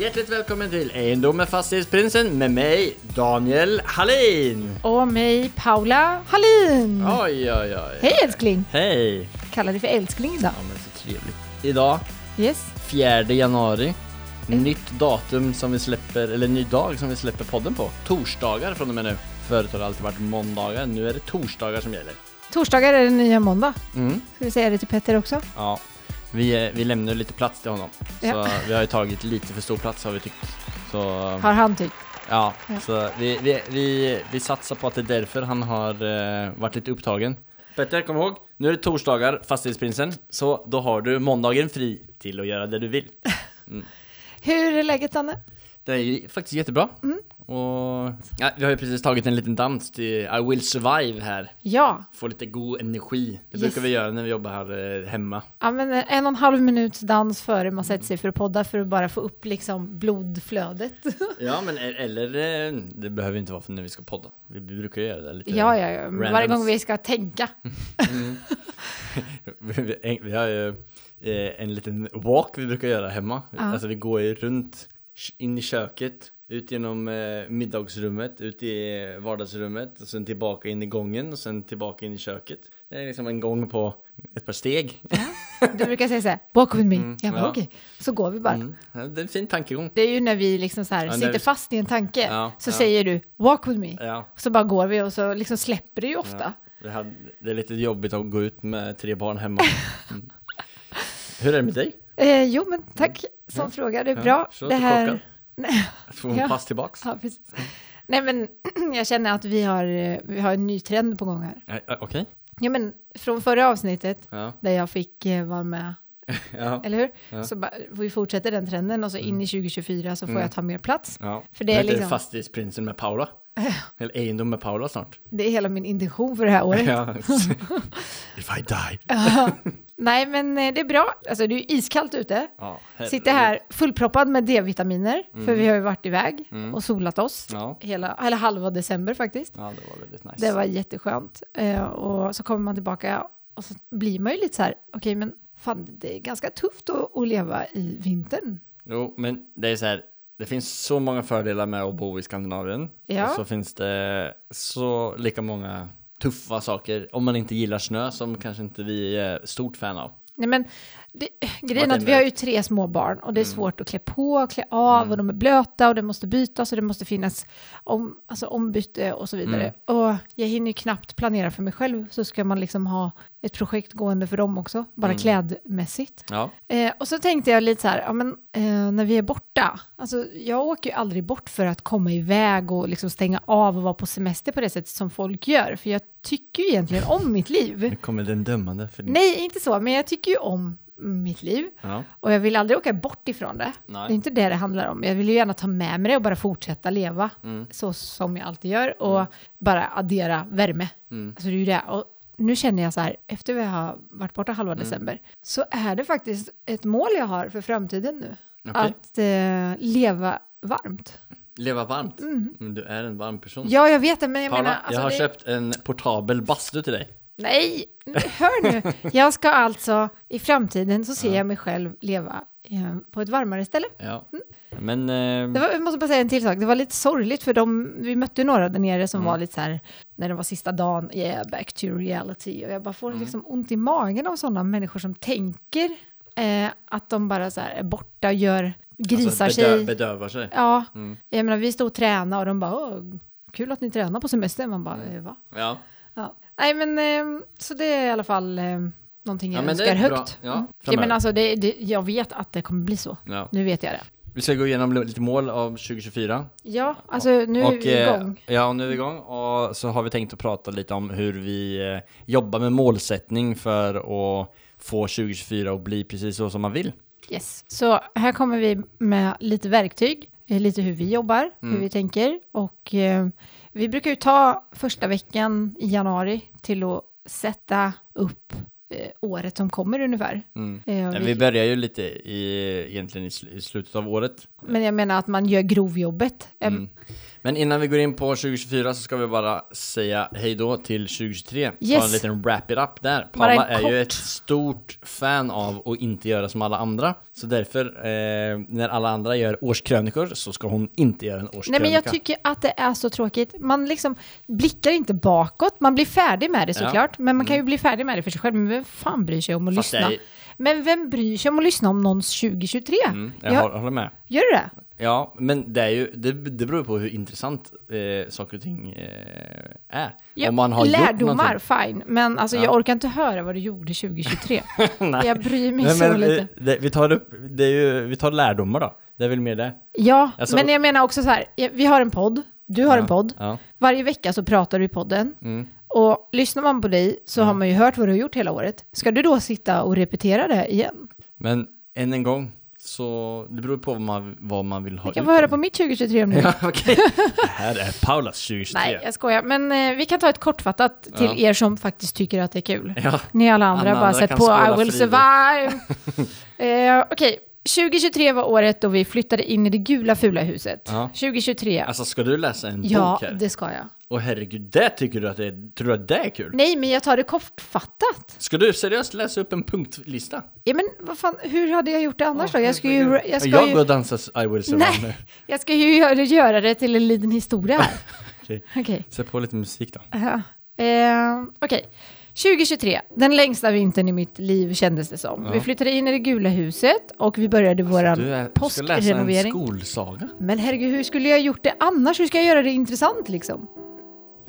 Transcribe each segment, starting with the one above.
Hjärtligt välkommen till Egendom med Fastighetsprinsen med mig Daniel Hallin. Och mig Paula Hallin. Oj, oj, oj. Hej älskling! Hej! Kallar dig för älskling idag. Ja, men så trevligt. Idag, Yes. 4 januari. Mm. Nytt datum som vi släpper, eller ny dag som vi släpper podden på. Torsdagar från och med nu. Förut har det alltid varit måndagar, nu är det torsdagar som gäller. Torsdagar är det nya måndag. Mm. Ska vi säga det till Petter också? Ja, vi, eh, vi lämnar lite plats till honom. Ja. Så vi har ju tagit lite för stor plats har vi tyckt. Så, Har han tyckt. Ja, Ja. så vi, vi, vi, vi satsar på att det är därför han har eh, varit lite upptagen. Petter, kom ihåg, nu är det torsdagar, Fastighetsprinsen, så då har du måndagen fri till att göra det du vill. Hur är läget Danne? Det är ju faktiskt jättebra. Mm. Och ja, vi har ju precis tagit en liten dans till I will survive här. Ja. Få lite god energi. Det Yes. brukar vi göra när vi jobbar här eh, hemma. ja men en och en halv minuts dans före man sätter sig för att podda för att bara få upp liksom blodflödet. Ja, men e- eller eh, det behöver inte vara för när vi ska podda. Vi brukar göra det lite. ja, ja, ja. Varje gång vi ska tänka. vi, vi har ju eh, en liten walk vi brukar göra hemma. Ja. Alltså vi går ju runt, in i köket, ut genom eh, middagsrummet, ut i vardagsrummet och sen tillbaka in i gången och sen tillbaka in i köket. Det är liksom en gång på ett par steg. Du brukar säga så här, with me. Mm, jag bara ja. okej. Så går vi bara. Mm. Ja, Det är en fin tankegång. Det är ju när vi liksom så här Ja, sitter vi- fast i en tanke. Ja, så ja. säger du, walk with me. Ja, Så bara går vi och så liksom släpper det ju ofta. det, hade, det är lite jobbigt att gå ut med tre barn hemma. Mm. Hur är det med dig? Eh, jo, men tack som Ja. fråga. Det är Ja, bra. Det här... kockar. Nej, Får hon Ja. pass tillbaks? ja, precis. Nej, men jag känner att vi har, vi har en ny trend på gång här. Okej. Ja, men från förra avsnittet Ja. där jag fick eh, vara med, Ja. eller hur? Ja. Så bara, vi fortsätter den trenden och så in i 2024 så får Mm. jag ta mer plats. För det är liksom- Fastighetsprinsen med Paula. Eller Egendom med Paula snart. Det är hela min intention för det här året. If I die. Nej, men eh, det är bra. Alltså, det är iskallt ute. Ja, Sitter här fullproppad med D-vitaminer, för vi har ju varit iväg Mm. och solat oss. Ja. Hela, eller halva december faktiskt. ja, det var väldigt nice. Det var jätteskönt. Eh, och så kommer man tillbaka och så blir man ju lite så här, okej men fan det är ganska tufft att, att leva i vintern. Jo, men det är så här. Det finns så många fördelar med att bo i Skandinavien. Ja. Och så finns det så lika många tuffa saker. Om man inte gillar snö, som kanske inte vi är stort fan av. Nej men det, grejen är att vi har ju tre små barn och det är Mm. svårt att klä på, klä av Mm. och de är blöta och det måste bytas och det måste finnas om, alltså ombyte och så vidare. Mm. Och jag hinner ju knappt planera för mig själv så ska man liksom ha ett projekt gående för dem också, bara Mm. klädmässigt. Ja. Eh, och så tänkte jag lite så här, ja, men, eh, när vi är borta, alltså jag åker ju aldrig bort för att komma iväg och liksom stänga av och vara på semester på det sättet som folk gör, för jag tycker ju egentligen om mitt liv. Nu kommer den dömande. För Nej, inte så, men jag tycker ju om mitt liv Ja. och jag vill aldrig åka bort ifrån det. Det är Nej. inte det det handlar om. Jag vill ju gärna ta med mig det och bara fortsätta leva Mm. så som jag alltid gör och bara addera värme. Mm. Alltså det är ju det. Och nu känner jag så här, efter vi har varit borta halva Mm. december, så är det faktiskt ett mål jag har för framtiden nu. Okej. Att eh, leva varmt. Leva varmt. Mm. Men du är en varm person. Ja, jag vet det, men jag Paula, menar... alltså jag har det... köpt en portabel bastu till dig. Nej, hör nu. Jag ska alltså, i framtiden så ser Ja. jag mig själv leva eh, på ett varmare ställe. Ja. Men... Eh, Det var, jag måste bara säga en till sak. Det var lite sorgligt för de, vi mötte några där nere som Mm. var lite så här, när det var sista dagen, yeah, back to reality. Och jag bara får Mm. liksom ont i magen av sådana människor som tänker eh, att de bara så här är borta och gör, grisar alltså, bedö- sig. bedövar sig. Ja, Mm. jag menar vi stod och tränade och de bara, Åh, kul att ni tränar på semester. Man bara, Mm. eh, va? Ja. Ja. Nej men, eh, så det är i alla fall eh, någonting jag Ja, önskar är högt. Ja, Mm. ja, men alltså, det, det, jag vet att det kommer bli så. ja. Nu vet jag det. Vi ska gå igenom lite mål av 2024. Ja, alltså nu är och, vi eh, igång. Ja, nu är vi igång. Och så har vi tänkt att prata lite om hur vi eh, jobbar med målsättning för att få 2024 att bli precis så som man vill. Yes. Så här kommer vi med lite verktyg, eh, lite hur vi jobbar, Mm. hur vi tänker. Och eh, vi brukar ju ta första veckan i januari till att sätta upp eh, året som kommer ungefär. Mm. Eh, vi- vi börjar ju lite i, egentligen i, sl- i slutet av året. Men jag menar att man gör grovjobbet. Mm. Men innan vi går in på 2024 så ska vi bara säga hej då till 2023. Ta Yes. en liten wrap it up där. Paula är ju kort. ett stort fan av att inte göra som alla andra. Så därför, eh, när alla andra gör årskrönikor så ska hon inte göra en årskrönika. Nej men jag tycker att det är så tråkigt. Man liksom blickar inte bakåt, man blir färdig med det Ja. Mm. såklart. Men man kan ju bli färdig med det för sig själv. Men vem fan bryr sig om att Fast lyssna? Men vem bryr sig om att lyssna om någons 2023? Mm, jag Ja. hår- håller med. Gör du det? Ja, men det är ju, det, det beror på hur intressant eh, saker och ting eh, är. Ja, Om man har gjort lärdomar, någonting. fine. Men alltså Ja. jag orkar inte höra vad du gjorde 2023. Nej. jag bryr mig Nej, så men, lite. eh, det, vi tar upp, det är ju, vi tar lärdomar då. Det är väl mer det. Ja, Alltså- men jag menar också så här. Vi har en podd, du har Ja, en podd. Ja. Varje vecka så pratar du i podden. Mm. Och lyssnar man på dig så Ja. har man ju hört vad du har gjort hela året. Ska du då sitta och repetera det igen? Men än en gång, så det beror på vad man, vad man vill ha Vi kan få höra på mitt 2023 om du Ja, okej. Det här är Paulas 2023. Nej, jag skojar. Men eh, vi kan ta ett kortfattat till Ja. er som faktiskt tycker att det är kul. Ja, Ni alla andra, Alla bara andra sett på I will survive. eh, Okej, 2023 var året då vi flyttade in i det gula fula huset. Ja. 2023. alltså ska du läsa en ja, bok här? det ska jag. Och herregud, det tycker du att det är, tror du att det är kul? Nej, men jag tar det kortfattat. Ska du seriöst läsa upp en punktlista? Ja, men vad fan, hur hade jag gjort det annars då? Jag ska ju... Jag ska jag ju går och dansar I will survive nu. Nej, jag ska ju göra, göra det till en liten historia här. Okej. Okej. Sätt på lite musik då. Eh, Okej. 2023, den längsta vintern i mitt liv kändes det som. Ja. Vi flyttade in i det gula huset och vi började våran Du, är, du ska läsa en påskrenovering. skolsaga. Men herregud, hur skulle jag gjort det annars? Hur ska jag göra det intressant liksom?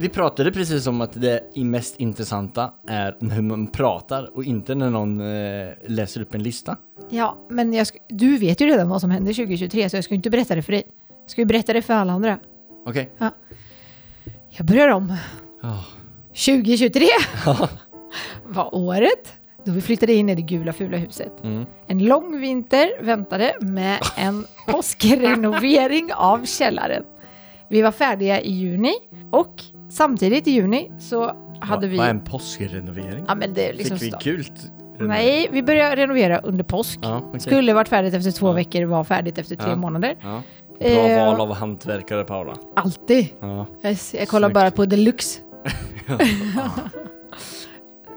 Vi pratade precis om att det mest intressanta är hur man pratar och inte när någon eh, läser upp en lista. Ja, men jag du vet ju redan vad som händer 2023 så jag ska inte berätta det för dig. Jag ska ju berätta det för alla andra. Okej? Jag börjar om. Ja. 2023 var året då vi flyttade in i det gula fula huset. Mm. En lång vinter väntade med en påskrenovering av källaren. Vi var färdiga i juni och samtidigt i juni så hade Va- vi... Vad är en påskrenovering? Ja men det är liksom... Fick vi kult? Nej, vi började renovera under påsk. Ja, okej. Skulle varit färdigt efter två Ja. veckor, var färdigt efter tre Ja. månader. Ja. Bra Eh, val av hantverkare Paula. Alltid. Ja. Yes, jag kollar Snyggt. bara på deluxe.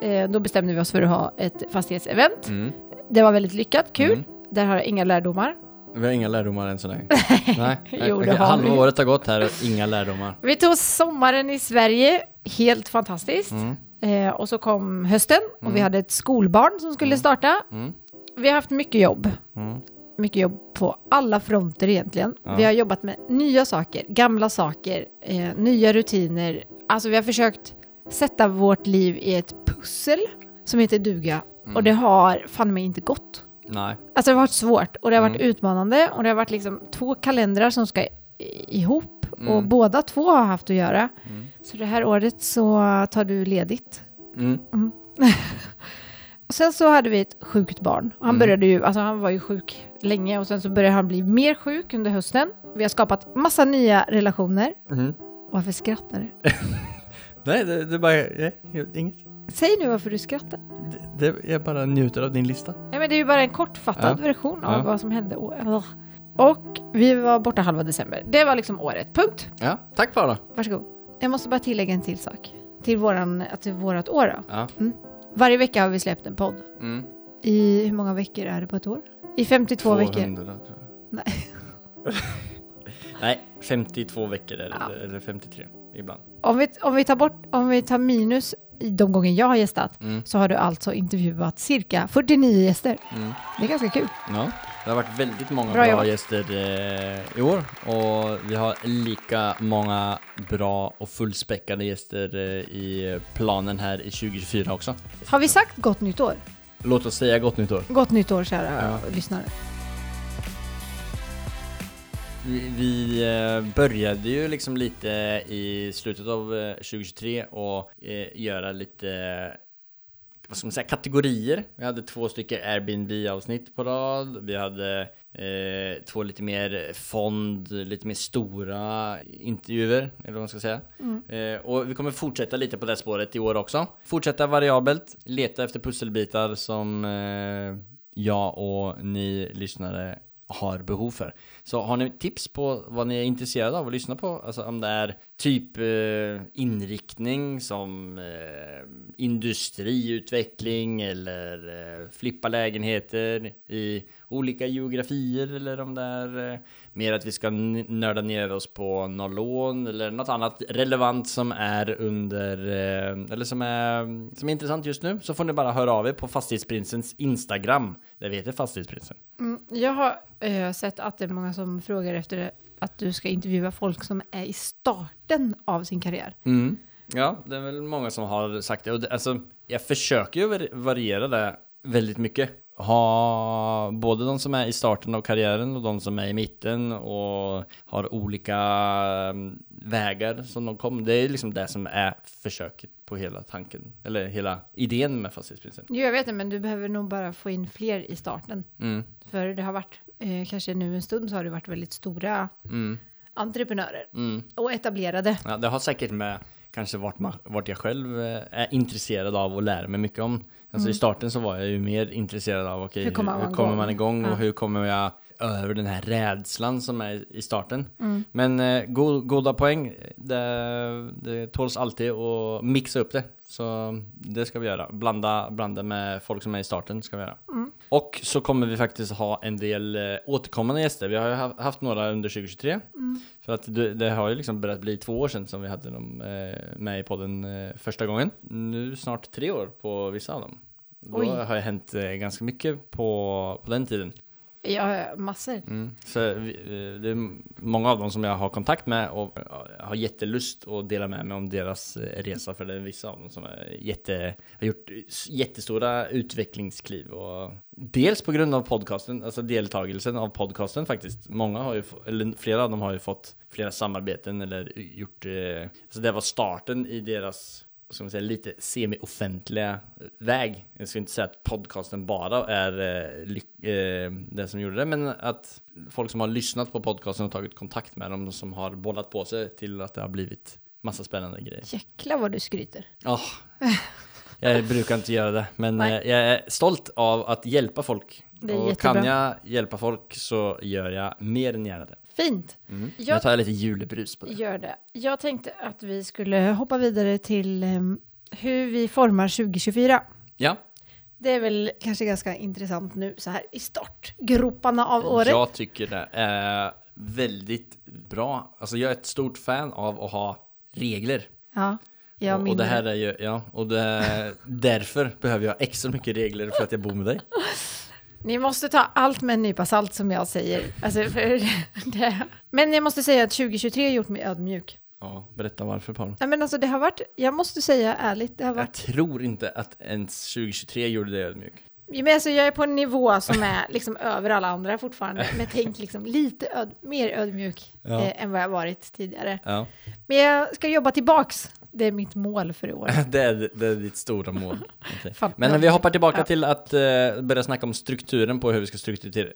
Eh, Då bestämde vi oss för att ha ett fastighetsevent. Mm. Det var väldigt lyckat, kul. Mm. Där har jag inga lärdomar. Vi har inga lärdomar än så länge. Nej. Jo, det har halva vi. året har gått här och inga lärdomar. Vi tog sommaren i Sverige, helt fantastiskt. Mm. Eh, och så kom hösten och vi Mm. hade ett skolbarn som skulle Mm. starta. Mm. Vi har haft mycket jobb. Mm. Mycket jobb på alla fronter egentligen. Ja. Vi har jobbat med nya saker, gamla saker, eh, nya rutiner. Alltså vi har försökt sätta vårt liv i ett pussel som heter duga. Mm. Och det har fan mig inte gått. Nej. Alltså det har varit svårt och det har varit Mm. utmanande och det har varit liksom två kalendrar som ska ihop och Mm. båda två har haft att göra. Mm. Så det här året så tar du ledigt. Mm. Och sen så hade vi ett sjukt barn. Och han Mm. började ju, alltså han var ju sjuk länge och sen så började han bli mer sjuk under hösten. Vi har skapat massa nya relationer. Mm. Varför skrattar du? Nej, det, det är bara... Nej, inget. Säg nu varför du skrattar. Det, det, jag bara njuter av din lista. Ja, men det är ju bara en kortfattad Ja. version av Ja. vad som hände. Och vi var borta halva december. Det var liksom året. Punkt. Ja, tack Paula. Varsågod. Jag måste bara tillägga en till sak. Till, våran, till vårat år då. Ja. Varje vecka har vi släppt en podd. Mm. I hur många veckor är det på ett år? I 52 veckor. 200, tror jag. Nej. Nej, 52 veckor är det, Ja. eller 53 ibland. Om vi, om vi tar bort, om vi tar minus i de gånger jag har gästat Mm. så har du alltså intervjuat cirka 49 gäster. Mm. Det är ganska kul. Ja, det har varit väldigt många Bra bra, gäster eh, i år och vi har lika många bra och fullspäckade gäster eh, i planen här i 2024 också. Har vi sagt gott nytt år? Låt oss säga gott nytt år. Gott nytt år kära Ja. lyssnare. Vi, vi eh, började ju liksom lite i slutet av eh, 2023 och eh, göra lite vad ska man säga, kategorier. Vi hade två stycken Airbnb-avsnitt på rad. Vi hade eh, två lite mer fond, lite mer stora intervjuer, eller vad man ska säga. Eh, och vi kommer fortsätta lite på det spåret i år också. Fortsätta variabelt, leta efter pusselbitar som eh, jag och ni lyssnare har behov för. Så har ni tips på vad ni är intresserade av att lyssna på? Alltså om det är typ eh, inriktning som eh, industriutveckling eller eh, flippa lägenheter i olika geografier eller om det är eh, mer att vi ska nörda ner oss på något lån eller något annat relevant som är under eh, eller som är, som är intressant just nu så får ni bara höra av er på Fastighetsprinsens Instagram. Där vi heter Fastighetsprinsen. Mm, jag har eh, sett att det är många som frågar efter att du ska intervjua folk som är i starten av sin karriär. Mm. Ja, det är väl många som har sagt det. Och det, alltså, jag försöker ju vari- variera det väldigt mycket. Ha både de som är i starten av karriären och de som är i mitten och har olika mm, vägar som de kom. Det är liksom det som är försöket på hela tanken, eller hela idén med Fastighetsprinsen. Jo, jag vet det, men du behöver nog bara få in fler i starten. Mm. För det har varit, eh, kanske nu en stund så har det varit väldigt stora Mm. entreprenörer Mm. och etablerade. Ja, det har säkert med kanske vart, man, vart jag själv eh, är intresserad av och lär mig mycket om. Alltså i starten så var jag ju mer intresserad av okej, Hur kommer man hur kommer igång? man igång och Ja. hur kommer jag över den här rädslan som är i starten. Mm. Men eh, go goda poäng, det, det tåls alltid att mixa upp det. Så det ska vi göra. Blanda, blanda med folk som är i starten ska vi göra. Mm. Och så kommer vi faktiskt ha en del eh, återkommande gäster. Vi har ju ha- haft några under 2023. Mm. För att det, det har ju liksom börjat bli två år sedan som vi hade dem eh, med i podden eh, första gången. Nu snart tre år på vissa av dem. Då Oj. har det hänt ganska mycket på, på den tiden. Ja, massor. Mm. Så vi, det är många av dem som jag har kontakt med och har jättelust att dela med mig om deras eh, resa för det är vissa av dem som är jätte, har gjort jättestora utvecklingskliv och dels på grund av podcasten, alltså deltagelsen av podcasten faktiskt. Många har ju, eller flera av dem har ju fått flera samarbeten eller gjort, eh, alltså det var starten i deras ska man säga, lite semi-offentliga väg. Jag ska inte säga att podcasten bara är eh, eh, det som gjorde det, men att folk som har lyssnat på podcasten och tagit kontakt med dem som har bollat på sig till att det har blivit massa spännande grejer. Jäklar vad du skryter. Ja, jag brukar inte göra det, men Nej. eh, jag är stolt av att hjälpa folk. Det är och jättebra. kan jag hjälpa folk så gör jag mer än gärna det. Fint. Mm. Jag- Jag tar lite julebrus på det. Gör det. Jag tänkte att vi skulle hoppa vidare till em, hur vi formar 2024. Ja, Det är väl kanske ganska intressant nu så här i startgroparna av året. Jag tycker det är väldigt bra. Alltså jag är ett stort fan av att ha regler. Ja, jag och, och det här är ju, ja, och det, därför behöver jag extra mycket regler för att jag bor med dig. Ni måste ta allt med en nypa salt som jag säger. Alltså, för det. Men jag måste säga att 2023 har gjort mig ödmjuk. Ja, berätta varför Paul. Nej, men alltså det har varit, jag måste säga ärligt, det har Jag varit, tror inte att ens 2023 gjorde dig ödmjuk. men alltså jag är på en nivå som är liksom över alla andra fortfarande. Men tänk liksom lite öd, mer ödmjuk Ja. eh, än vad jag varit tidigare. Ja, Men jag ska jobba tillbaks. Det är mitt mål för i år. det är, det är ditt stora mål. Fan. Men vi hoppar tillbaka Ja. till att eh, börja snacka om strukturen på hur vi ska strukturera,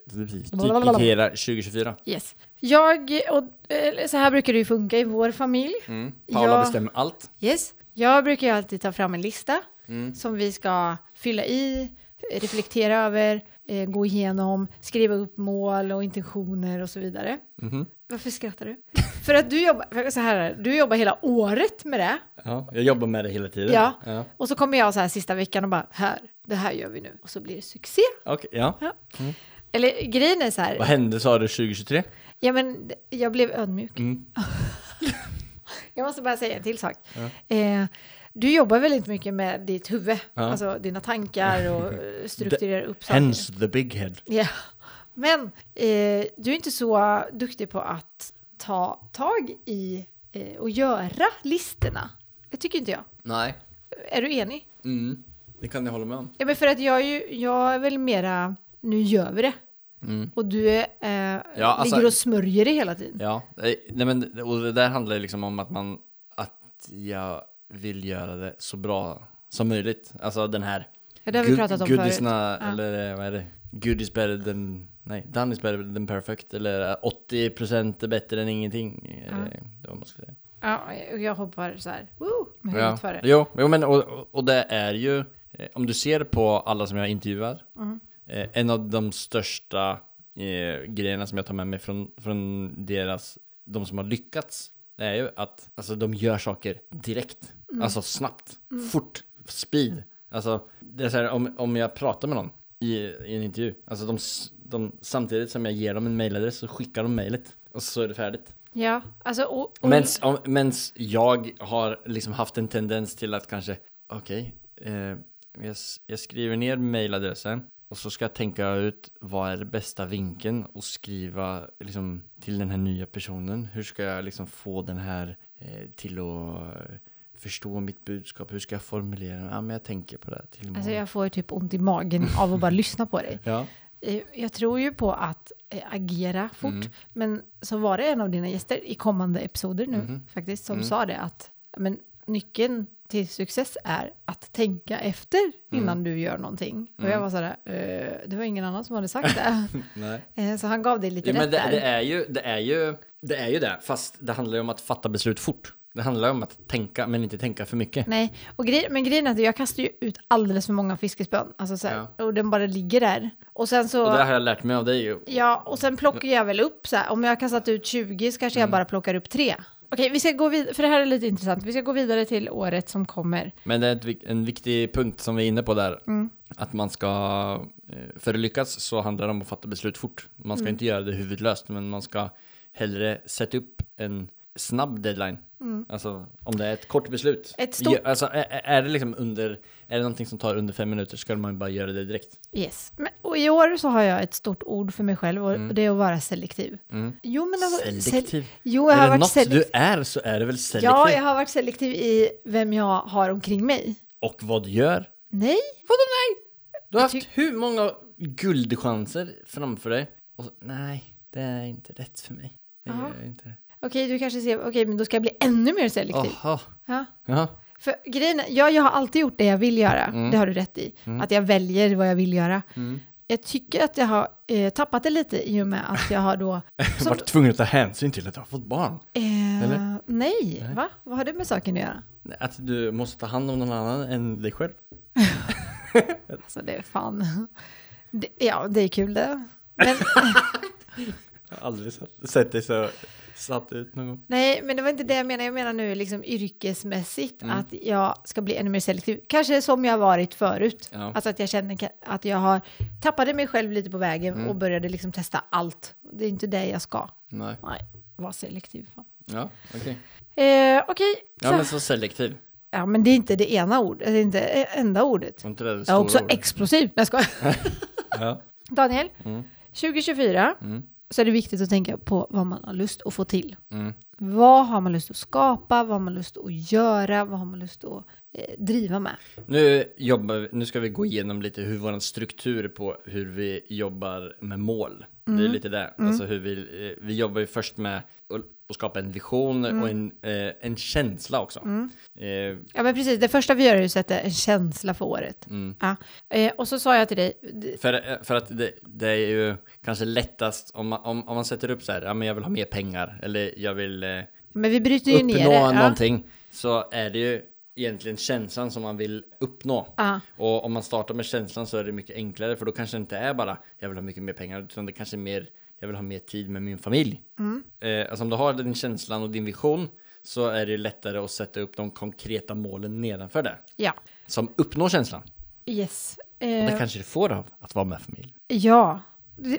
strukturera 2024. Yes. Jag, och eh, så här brukar det ju funka i vår familj. Mm. Paula bestämmer allt. Yes. Jag brukar ju alltid ta fram en lista Mm. som vi ska fylla i, reflektera över, eh, gå igenom, skriva upp mål och intentioner och så vidare. Mhm. Varför skrattar du? för att du jobbar, så här, du jobbar hela året med det Ja, jag jobbar med det hela tiden. Ja. ja. och så kommer jag så här sista veckan och bara, här, det här gör vi nu. Och så blir det succé. Okej, ja. Eller grejen är så Vad här, hände sa du 2023? ja men jag blev ödmjuk. Mm. Jag måste bara säga en till sak. Eh, du jobbar väldigt mycket med ditt huvud, Ja. alltså dina tankar och strukturerar upp saker. Hence the big head. Ja, men eh, du är inte så duktig på att ta tag i eh, och göra listorna. Det tycker inte jag. Nej. Är du enig? Mm. Det kan jag hålla med om. Ja, men för att jag är, ju, jag är väl mera, nu gör vi det. Mm. Och du är, eh, Ja, alltså- ligger och smörjer det hela tiden. Ja, nej men och det där handlar ju liksom om att man, att jag vill göra det så bra som möjligt. Alltså den här Ja, det har vi pratat om goodisna, förut. Eller eh, vad är det? Good is better than, nej, done is better than perfect. Eller eh, 80% är bättre än ingenting. Ja. Ja. Det var man ska säga. Ja, och jag hoppar så här, woo, med Ja. huvudet före. Jo, jo men och, och- det är ju, eh, om du ser på alla som jag intervjuar, Mm. eh, en av de största eh, grejerna som jag tar med mig från, från deras, de som har lyckats, det är ju att alltså, de gör saker direkt. Mm. Alltså snabbt, fort, speed. Alltså, det är så här, om, om jag pratar med någon i, i en intervju, alltså de, de, samtidigt som jag ger dem en mailadress så skickar de mailet och så är det färdigt. Ja, alltså och, och Mens, om, mens jag har liksom haft en tendens till att kanske, okej, eh, jag, jag skriver ner mailadressen och så ska jag tänka ut vad är det bästa vinkeln och skriva liksom till den här nya personen. Hur ska jag liksom få den här eh, till att eh, förstå mitt budskap? Hur ska jag formulera den? Ja, men jag tänker på det till imorgon. alltså jag får typ ont i magen av att bara lyssna på dig. Ja. Eh, Jag tror ju på att eh, agera fort, Mm. men så var det en av dina gäster i kommande episoder nu Mhm. faktiskt som Mm. sa det att men, nyckeln till success är att tänka efter Mm. innan du gör någonting. Och jag var sådär, eh, det var ingen annan som hade sagt det. Eh, så han gav dig lite men rätt det, där. det, är ju, det, är ju, det är ju det, fast det handlar ju om att fatta beslut fort. Det handlar om att tänka, men inte tänka för mycket. Nej, och grej, men grejen är att jag kastar ju ut alldeles för många fiskespön. Alltså så här, och den bara ligger där. Och sen så... Och det har jag lärt mig av dig. Ja, och sen plockar jag väl upp så här. Om jag har kastat ut 20 så kanske Mm. jag bara plockar upp tre. Okej, vi ska gå vidare, för det här är lite intressant. Vi ska gå vidare till året som kommer. Men det är en viktig punkt som vi är inne på där. Mm. Att man ska, eh, för att lyckas så handlar det om att fatta beslut fort. Man ska Mm. inte göra det huvudlöst, men man ska hellre sätta upp en snabb deadline. Alltså om det är ett kort beslut. Mm. Ett stort- Ja, Alltså är, är det liksom under, är det någonting som tar under fem minuter ska man bara göra det direkt. Yes. Men, och i år så har jag ett stort ord för mig själv och och det är att vara selektiv. Mm. Jo, men alltså, Selektiv. Sel- jo, jag har är det varit något selektiv. du är så är det väl selektiv. Ja, jag har varit selektiv i vem jag har omkring mig. Och vad du gör. Nej, Vadå nej? Du har haft tyck- hur många guldchanser framför dig? Och så, nej, det är inte rätt för mig. Jag Ja. gör inte det. Okej, du kanske ser, okej, men då ska jag bli ännu mer selektiv. Jaha. Ja. Ja. För grejen ja, jag har alltid gjort det jag vill göra. Mm. Det har du rätt i. Att jag väljer vad jag vill göra. Mm. Jag tycker att jag har eh, tappat det lite i och med att jag har då... Som- varit tvungen att ta hänsyn till att jag har fått barn. Eh, Eller? nej, va? Vad har det med saken att göra? Att du måste ta hand om någon annan än dig själv. Alltså det är fan... Det, ja, det är kul det. Men, Jag har aldrig sett, sett dig så satt ut någon gång. nej, men det var inte det jag menar. Jag menar nu liksom yrkesmässigt Mm. att jag ska bli ännu mer selektiv. Kanske som jag varit förut. Ja. Alltså att jag känner att jag har tappade mig själv lite på vägen Mm. och började liksom testa allt. Det är inte det jag ska. Nej. Nej, var selektiv. Fan. Ja, okej. Eh, Okej, Ja, så- men så selektiv. ja, men det är inte det ena ordet, det är inte enda ordet. Inte det Jag är också ordet? explosiv. Nej, jag skojar. Ja. Daniel, Mm. 2024 Mm. Så är det viktigt att tänka på vad man har lust att få till. Mm. Vad har man lust att skapa? Vad har man lust att göra? Vad har man lust att eh, driva med? Nu, jobbar, nu ska vi gå igenom lite hur vår struktur på hur vi jobbar med mål. Det är lite det. Alltså hur vi, eh, vi jobbar ju först med att, att skapa en vision och en, eh, en känsla också. Eh, Ja, men precis. Det första vi gör är att sätta en känsla för året. mm. Ja. Eh, och så sa jag till dig, För, eh, för att det, det är ju kanske lättast om man, om, om man sätter upp så här, ja men jag vill ha mer pengar eller jag vill eh, men vi bryter ju ner uppnå det. Ja. någonting. Så är det ju egentligen känslan som man vill uppnå. Ja. Och om man startar med känslan så är det mycket enklare för då kanske det inte är bara jag vill ha mycket mer pengar utan det kanske är mer jag vill ha mer tid med min familj. Eh, alltså om du har din känslan och din vision så är det lättare att sätta upp de konkreta målen nedanför det. ja. Som uppnår känslan. Yes. Och det Eh, kanske du får av att vara med familj. ja.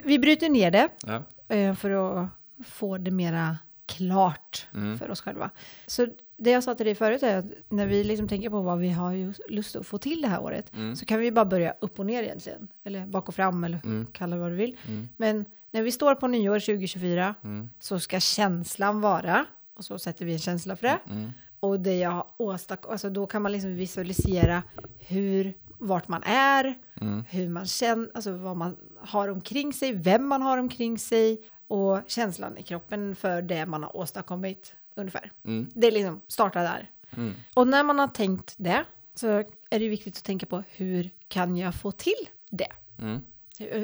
Vi bryter ner det. Ja. eh, för att få det mera klart Mm. för oss själva. Så det jag sa till dig förut är att när vi liksom tänker på vad vi har lust att få till det här året Mm. så kan vi bara börja upp och ner egentligen. Eller bak och fram eller Mm. kalla det vad du vill. Mm. Men när vi står på nyår 2024 Mm. så ska känslan vara, och så sätter vi en känsla för det, Mm. och det jag åstadkom, alltså då kan man liksom visualisera hur, vart man är, Mm. hur man känner, alltså vad man har omkring sig, vem man har omkring sig och känslan i kroppen för det man har åstadkommit ungefär. Mm. Det är liksom starta där. Mm. Och när man har tänkt det så är det viktigt att tänka på hur kan jag få till det?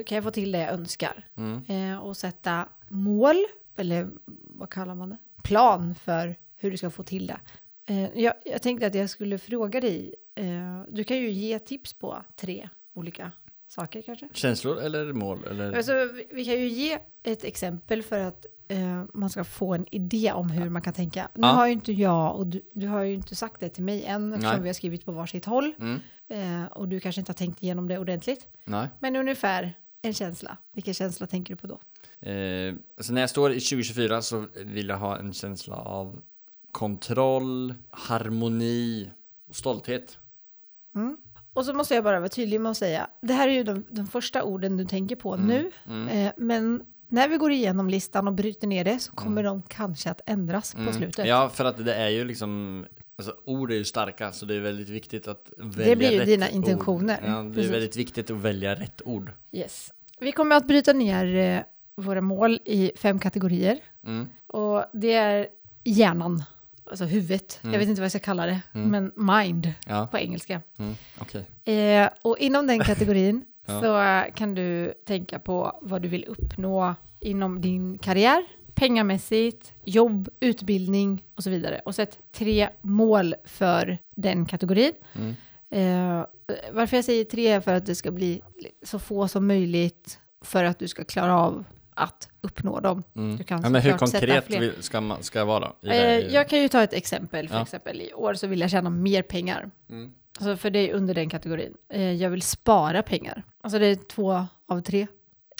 Kan jag få till det jag önskar? Mm. Eh, och sätta mål, eller vad kallar man det? Plan för hur du ska få till det. Eh, jag, jag tänkte att jag skulle fråga dig, eh, du kan ju ge tips på tre olika saker kanske? Känslor eller mål? Eller? Alltså, vi, vi kan ju ge ett exempel för att eh, man ska få en idé om hur man kan tänka. Nu Ja. har ju inte jag, och du, du har ju inte sagt det till mig än eftersom Nej. vi har skrivit på varsitt håll. Mm. Eh, och du kanske inte har tänkt igenom det ordentligt. Nej. Men ungefär en känsla. Vilken känsla tänker du på då? Eh, så när jag står i 2024 så vill jag ha en känsla av kontroll, harmoni och stolthet. Mm. Och så måste jag bara vara tydlig med att säga, det här är ju de, de första orden du tänker på nu, Mm. eh, men när vi går igenom listan och bryter ner det så kommer de kanske att ändras på slutet. Mm. Ja, för att det är ju liksom Alltså ord är ju starka, så det är väldigt viktigt att välja blir ju rätt dina ord. intentioner. Ja, det är Precis. väldigt viktigt att välja rätt ord. Yes. Vi kommer att bryta ner eh, våra mål i fem kategorier. Mm. Och det är hjärnan, alltså huvudet. Mm. Jag vet inte vad jag ska kalla det, men mind Ja, på engelska. mm. okej. Eh, och inom den kategorin Ja. så kan du tänka på vad du vill uppnå inom din karriär, pengamässigt, jobb, utbildning och så vidare. Och sätt tre mål för den kategorin. Mm. Eh, varför jag säger tre är för att det ska bli så få som möjligt för att du ska klara av att uppnå dem. Mm. Du kan Ja, men hur konkret vill- ska, man, ska jag vara? I det Eh, jag kan ju ta ett exempel. För Ja. exempel i år så vill jag tjäna mer pengar. Mm. Alltså för det är under den kategorin. Eh, jag vill spara pengar. Alltså det är två av tre.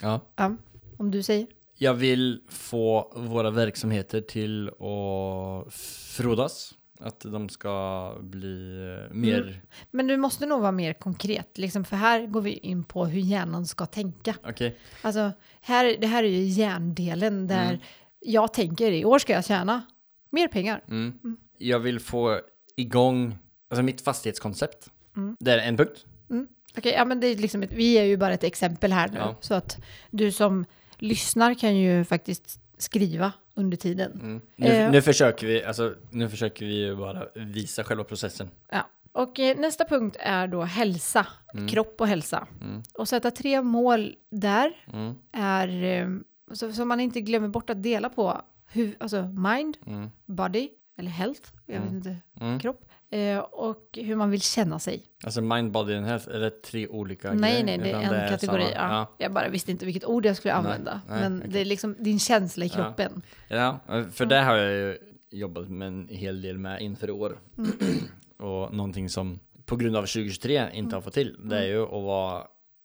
ja. Ja, om du säger. Jag vill få våra verksamheter till att frodas. Att de ska bli eh, mer... Mm. Men du måste nog vara mer konkret. Liksom, för här går vi in på hur hjärnan ska tänka. Okej. Alltså, här, det här är ju hjärndelen där Mm. jag tänker i år ska jag tjäna mer pengar. Mm. Jag vill få igång alltså mitt fastighetskoncept. Mm. Det är en punkt. Okej, ja men det är liksom ett, vi är ju bara ett exempel här nu. Ja. Så att du som lyssnar kan ju faktiskt skriva under tiden. Mm. Nu, Eh. nu försöker vi, alltså, nu försöker vi ju bara visa själva processen. Ja. Och eh, nästa punkt är då hälsa, kropp och hälsa. Mm. Och sätta tre mål där Mm. är, eh, så, så man inte glömmer bort att dela på huv, alltså mind, Mm. body, eller health, jag vet inte, Mm. kropp, eh, och hur man vill känna sig. Alltså mind, body and health, är det tre olika nej, grejer? nej, det är en kategori. samma- Ja. Jag bara visste inte vilket ord jag skulle Nej, använda. nej, men okej. det är liksom din känsla i Ja. kroppen. Ja, för det har jag ju jobbat med en hel del med inför år. Mm. och någonting som på grund av 2023 inte Mm. har fått till, det är ju att vara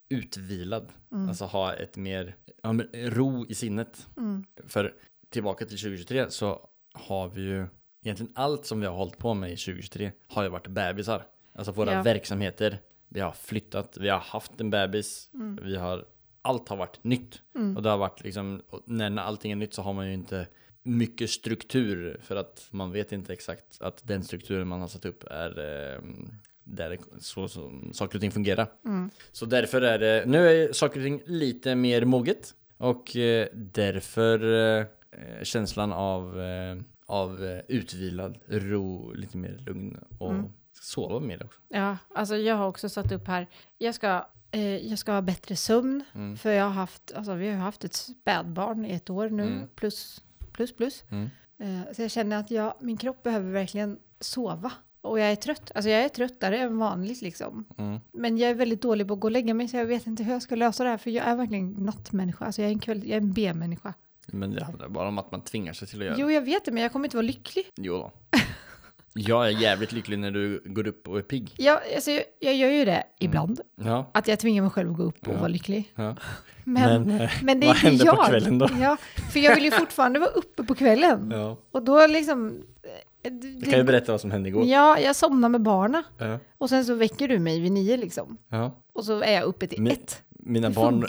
utvilad. Mm. Alltså ha ett mer ja, ro i sinnet. Mm. För tillbaka till 2023 så har vi ju egentligen allt som vi har hållit på med i 2023 har ju varit bebisar. Alltså våra Ja. verksamheter, vi har flyttat, vi har haft en bebis, Mm. vi har, allt har varit nytt. Och det har varit liksom, när allting är nytt så har man ju inte mycket struktur för att man vet inte exakt att den strukturen man har satt upp är eh, där det, så som saker och ting fungerar. Mm. Så därför är det, nu är saker och ting lite mer moget och eh, därför eh, eh, känslan av, eh, av eh, utvilad, ro, lite mer lugn och Mm. sova mer också. Ja, alltså jag har också satt upp här, jag ska, eh, jag ska ha bättre sömn, Mm. för jag har haft, alltså vi har haft ett spädbarn i ett år nu, Mm. plus, plus, plus. Mm. Eh, så jag känner att jag, min kropp behöver verkligen sova. Och jag är trött, alltså jag är tröttare än vanligt liksom. Mm. Men jag är väldigt dålig på att gå och lägga mig, så jag vet inte hur jag ska lösa det här, för jag är verkligen nattmänniska, alltså jag är en, kväll, jag är en B-människa. Men det handlar bara om att man tvingar sig till att göra det. Jo, jag vet det, men jag kommer inte vara lycklig. Jo då. Jag är jävligt lycklig när du går upp och är pigg. Jag, alltså, jag, jag gör ju det ibland, Ja. att jag tvingar mig själv att gå upp och Ja. vara lycklig. ja. Men, Men, eh, men det är vad inte händer jag. på kvällen då? Ja, för jag vill ju fortfarande vara uppe på kvällen. Ja. Och då liksom... eh, det- Du kan ju berätta vad som hände igår. Ja, jag somnar med barna Ja. och sen så väcker du mig vid nio liksom. ja. Och så är jag uppe till Men- ett. Mina Det barn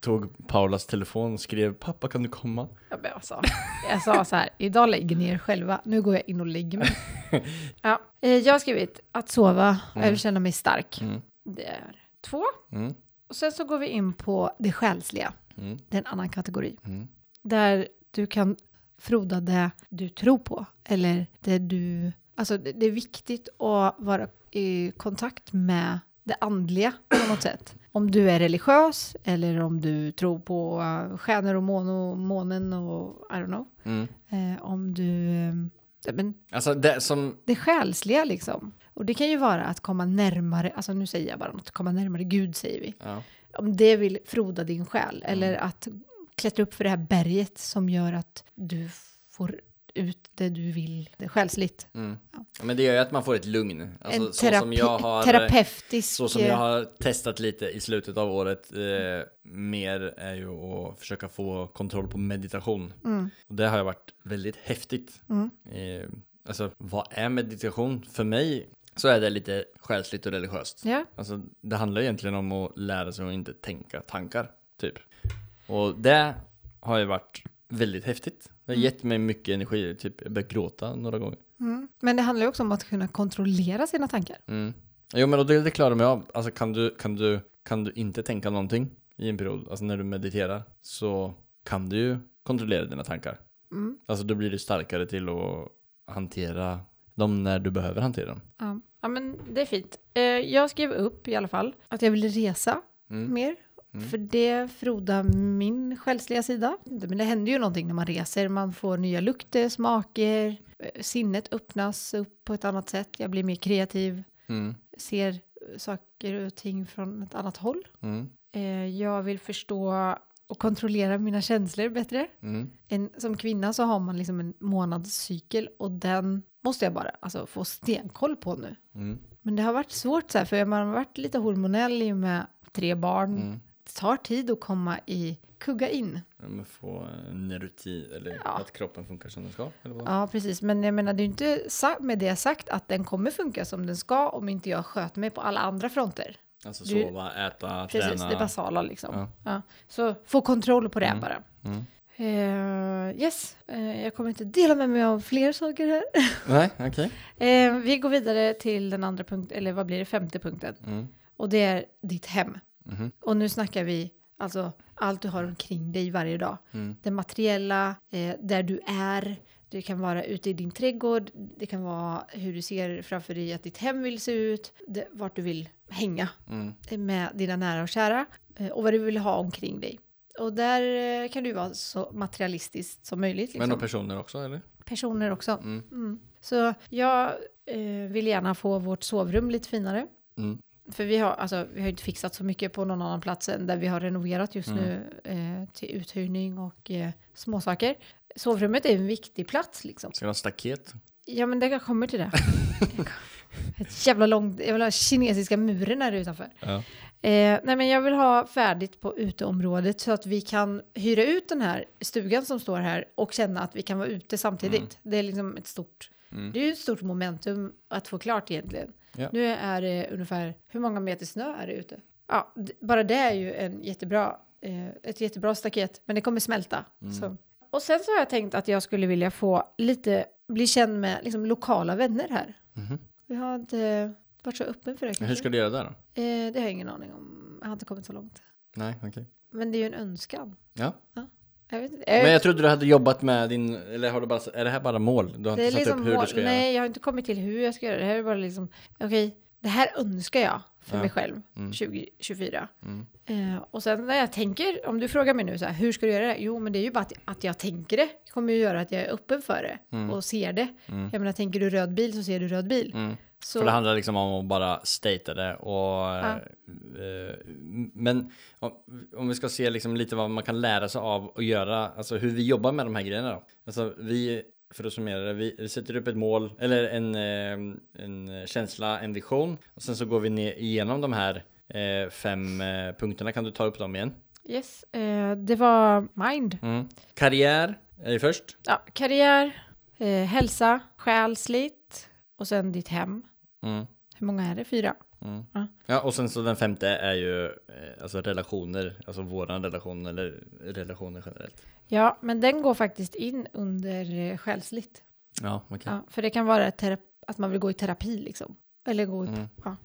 tog Paulas telefon och skrev pappa kan du komma? Ja, men jag, sa, jag sa så här, idag lägger ni er själva, nu går jag in och lägger mig. Ja, eh, jag har skrivit att sova och jag vill känna mig stark. Mm. Det är två. Mm. Och sen så går vi in på det själsliga. Mm. Det är en annan kategori. Mm. Där du kan froda det du tror på. Eller det du... Alltså det det är viktigt att vara i kontakt med det andliga på något sätt. Om du är religiös eller om du tror på uh, stjärnor och mån och månen och I don't know. Mm. Eh, om du... eh, men Alltså det som, det själsliga liksom. Och det kan ju vara att komma närmare, alltså nu säger jag bara något, komma närmare Gud säger vi. ja. Om det vill froda din själ eller att klättra upp för det här berget som gör att du får ut det du vill, det själsligt. Mm. Men det gör ju att man får ett lugn. Alltså, en så som jag har, terapeutisk... Så som jag har testat lite i slutet av året eh, mer är ju att försöka få kontroll på meditation. Mm. Och det har ju varit väldigt häftigt. Mm. Eh, alltså vad är meditation? För mig så är det lite själsligt och religiöst. Ja, Alltså det handlar egentligen om att lära sig att inte tänka tankar, typ. Och det har ju varit väldigt häftigt. Det har Mm. gett mig mycket energi, typ jag började gråta några gånger. mm. men det handlar ju också om att kunna kontrollera sina tankar. Mm. Jo men det, det klarar mig av. Alltså kan du, kan, du, kan du inte tänka någonting i en period, alltså när du mediterar, så kan du ju kontrollera dina tankar. Mm. Alltså då blir du starkare till att hantera dem när du behöver hantera dem. Ja. ja, men det är fint. Eh, jag skrev upp i alla fall att jag vill resa Mm. mer. Mm. För det frodar min själsliga sida. Men det händer ju någonting när man reser. Man får nya lukter, smaker. Sinnet öppnas upp på ett annat sätt. Jag blir mer kreativ. Mm. Ser saker och ting från ett annat håll. Mm. Eh, jag vill förstå och kontrollera mina känslor bättre. Mm. En, som kvinna så har man liksom en månadscykel och den måste jag bara alltså, få stenkoll på nu. Mm. Men det har varit svårt så här, för man har varit lite hormonell i och med tre barn. Mm. Tar tid att komma i, kugga in. Ja, få en rutin, eller Ja. att kroppen funkar som den ska. Eller vad? Ja, precis. Men jag menar, det är ju inte med det sagt att den kommer funka som den ska om inte jag sköter mig på alla andra fronter. Alltså Du- sova, äta, Precis, träna. det basala liksom. Ja. Ja. Så få kontroll på det Mm. bara. Mm. Eh, yes, Eh, jag kommer inte dela med mig av fler saker här. Nej, okej. Eh, vi går vidare till den andra punkten, eller vad blir det, femte punkten. Mm. Och det är ditt hem. Mhm. Och nu snackar vi alltså allt du har omkring dig varje dag. Mm. Det materiella, eh, där du är. Det kan vara ute i din trädgård. Det kan vara hur du ser framför dig att ditt hem vill se ut. Det, vart du vill hänga Mm. med dina nära och kära. Eh, och vad du vill ha omkring dig. Och där eh, kan du vara så materialistiskt som möjligt. Men Liksom. och personer också, eller? Personer också. Mm. Mm. Så jag eh, vill gärna få vårt sovrum lite finare. Mm. För vi har, alltså, vi har inte fixat så mycket på någon annan plats än där vi har renoverat just Mm. nu eh, till uthyrning och eh, småsaker. Sovrummet är en viktig plats liksom. Ska du ha staket? Ja men det kommer till det. Ett jävla långt, jag vill ha kinesiska muren här utanför. Ja. Eh, nej men jag vill ha färdigt på uteområdet så att vi kan hyra ut den här stugan som står här och känna att vi kan vara ute samtidigt. Det är liksom ett stort, Mm. det är ju ett stort momentum att få klart egentligen. Ja. Nu är det ungefär, hur många meter snö är det ute? Ja, bara det är ju en jättebra, eh, ett jättebra staket, men det kommer smälta. Mm. Så. Och sen så har jag tänkt att jag skulle vilja få lite, bli känd med liksom, lokala vänner här. Mhm. Vi har inte varit så öppen för det kanske. Hur ska du göra där då? Eh, det har jag ingen aning om. Jag har inte kommit så långt. Nej, okej. Men det är ju en önskan. Ja. Jag vet inte. Men Jag, jag trodde du hade jobbat med din, eller har du bara, är det här bara mål? Du har det inte satt liksom upp hur mål. du ska Nej, jag har inte kommit till hur jag ska göra det. Det här är bara liksom, okej, det här önskar jag för Ja. mig själv Mm. 2024. Mm. Eh, och sen när jag tänker, om du frågar mig nu så här, hur ska du göra det? Jo, men det är ju bara att, att jag tänker det. kommer ju göra att jag är öppen för det Mm. och ser det. Mm. Jag menar, tänker du röd bil så ser du röd bil. Så, För det handlar liksom om att bara stata det och... eh, men om, om vi ska se liksom lite vad man kan lära sig av att göra, alltså hur vi jobbar med de här grejerna då. Alltså vi, för att summera det, vi sätter upp ett mål, eller en, eh, en känsla, en vision. Och sen så går vi ner igenom de här eh, fem eh, punkterna. Kan du ta upp dem igen? yes, eh, det var mind. Mm. Karriär är först. Ja, karriär, eh, hälsa, själsligt och sen ditt hem. Mm. Hur många är det? Fyra? Mm. Ja. Ja, och sen så den femte är ju eh, alltså relationer, alltså våran relation eller relationer generellt. Ja, men den går faktiskt in under eh, själsligt. Ja, okej. Ja, för det kan vara att man vill gå i terapi liksom. Eller gå i, Mm. ja.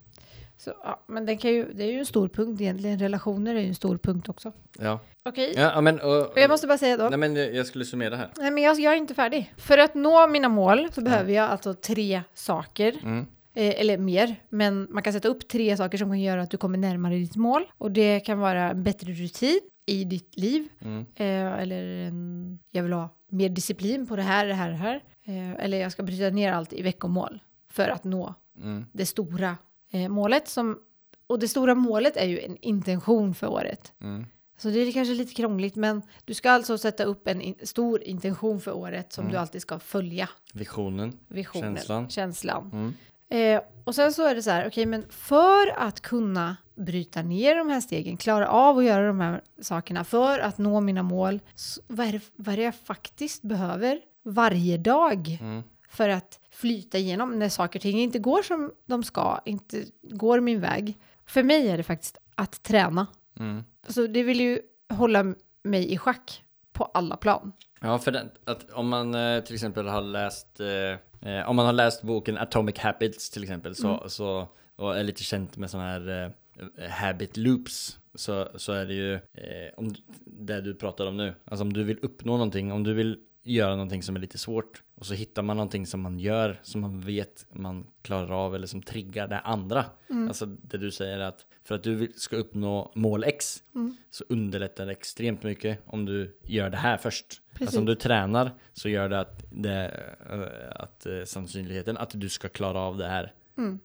Så, ja, men den kan ju, det är ju en stor punkt egentligen. Relationer är ju en stor punkt också. Ja. Okej, Ja, men... Och, och jag måste bara säga då. Nej, men jag jag skulle summera här. Nej, men jag, jag är inte färdig. För att nå mina mål så behöver jag alltså tre saker. Mm. Eh, eller mer, men man kan sätta upp tre saker som kan göra att du kommer närmare ditt mål. Och det kan vara en bättre rutin i ditt liv. Mm. Eh, eller en, jag vill ha mer disciplin på det här, det här, det här. Eh, eller jag ska bryta ner allt i veckomål för att nå Mm. det stora eh, målet. Som, och det stora målet är ju en intention för året. Mm. Så det är kanske lite krångligt, men du ska alltså sätta upp en in, stor intention för året som du alltid ska följa. Visionen. Visionen, Känslan. känslan. Mm. Eh, och sen så är det så här, okej, men för att kunna bryta ner de här stegen, klara av att göra de här sakerna, för att nå mina mål, vad, är det, vad är det jag faktiskt behöver varje dag Mm. För att flyta igenom när saker och ting inte går som de ska, inte går min väg. För mig är det faktiskt att träna. Mm. Så det vill ju hålla mig i schack på alla plan. Ja, för den, att om man eh, till exempel har läst eh, eh, om man har läst boken Atomic Habits till exempel så, så och är lite känt med sådana här eh, habit loops så, så är det ju eh, om det du pratar om nu. Alltså om du vill uppnå någonting, om du vill göra någonting som är lite svårt och så hittar man någonting som man gör som man vet man klarar av eller som triggar det andra. Alltså det du säger att för att du ska uppnå mål X så underlättar det extremt mycket om du gör det här först. Alltså om du tränar så gör det att, det, eh, att eh, sannolikheten att du ska klara av det här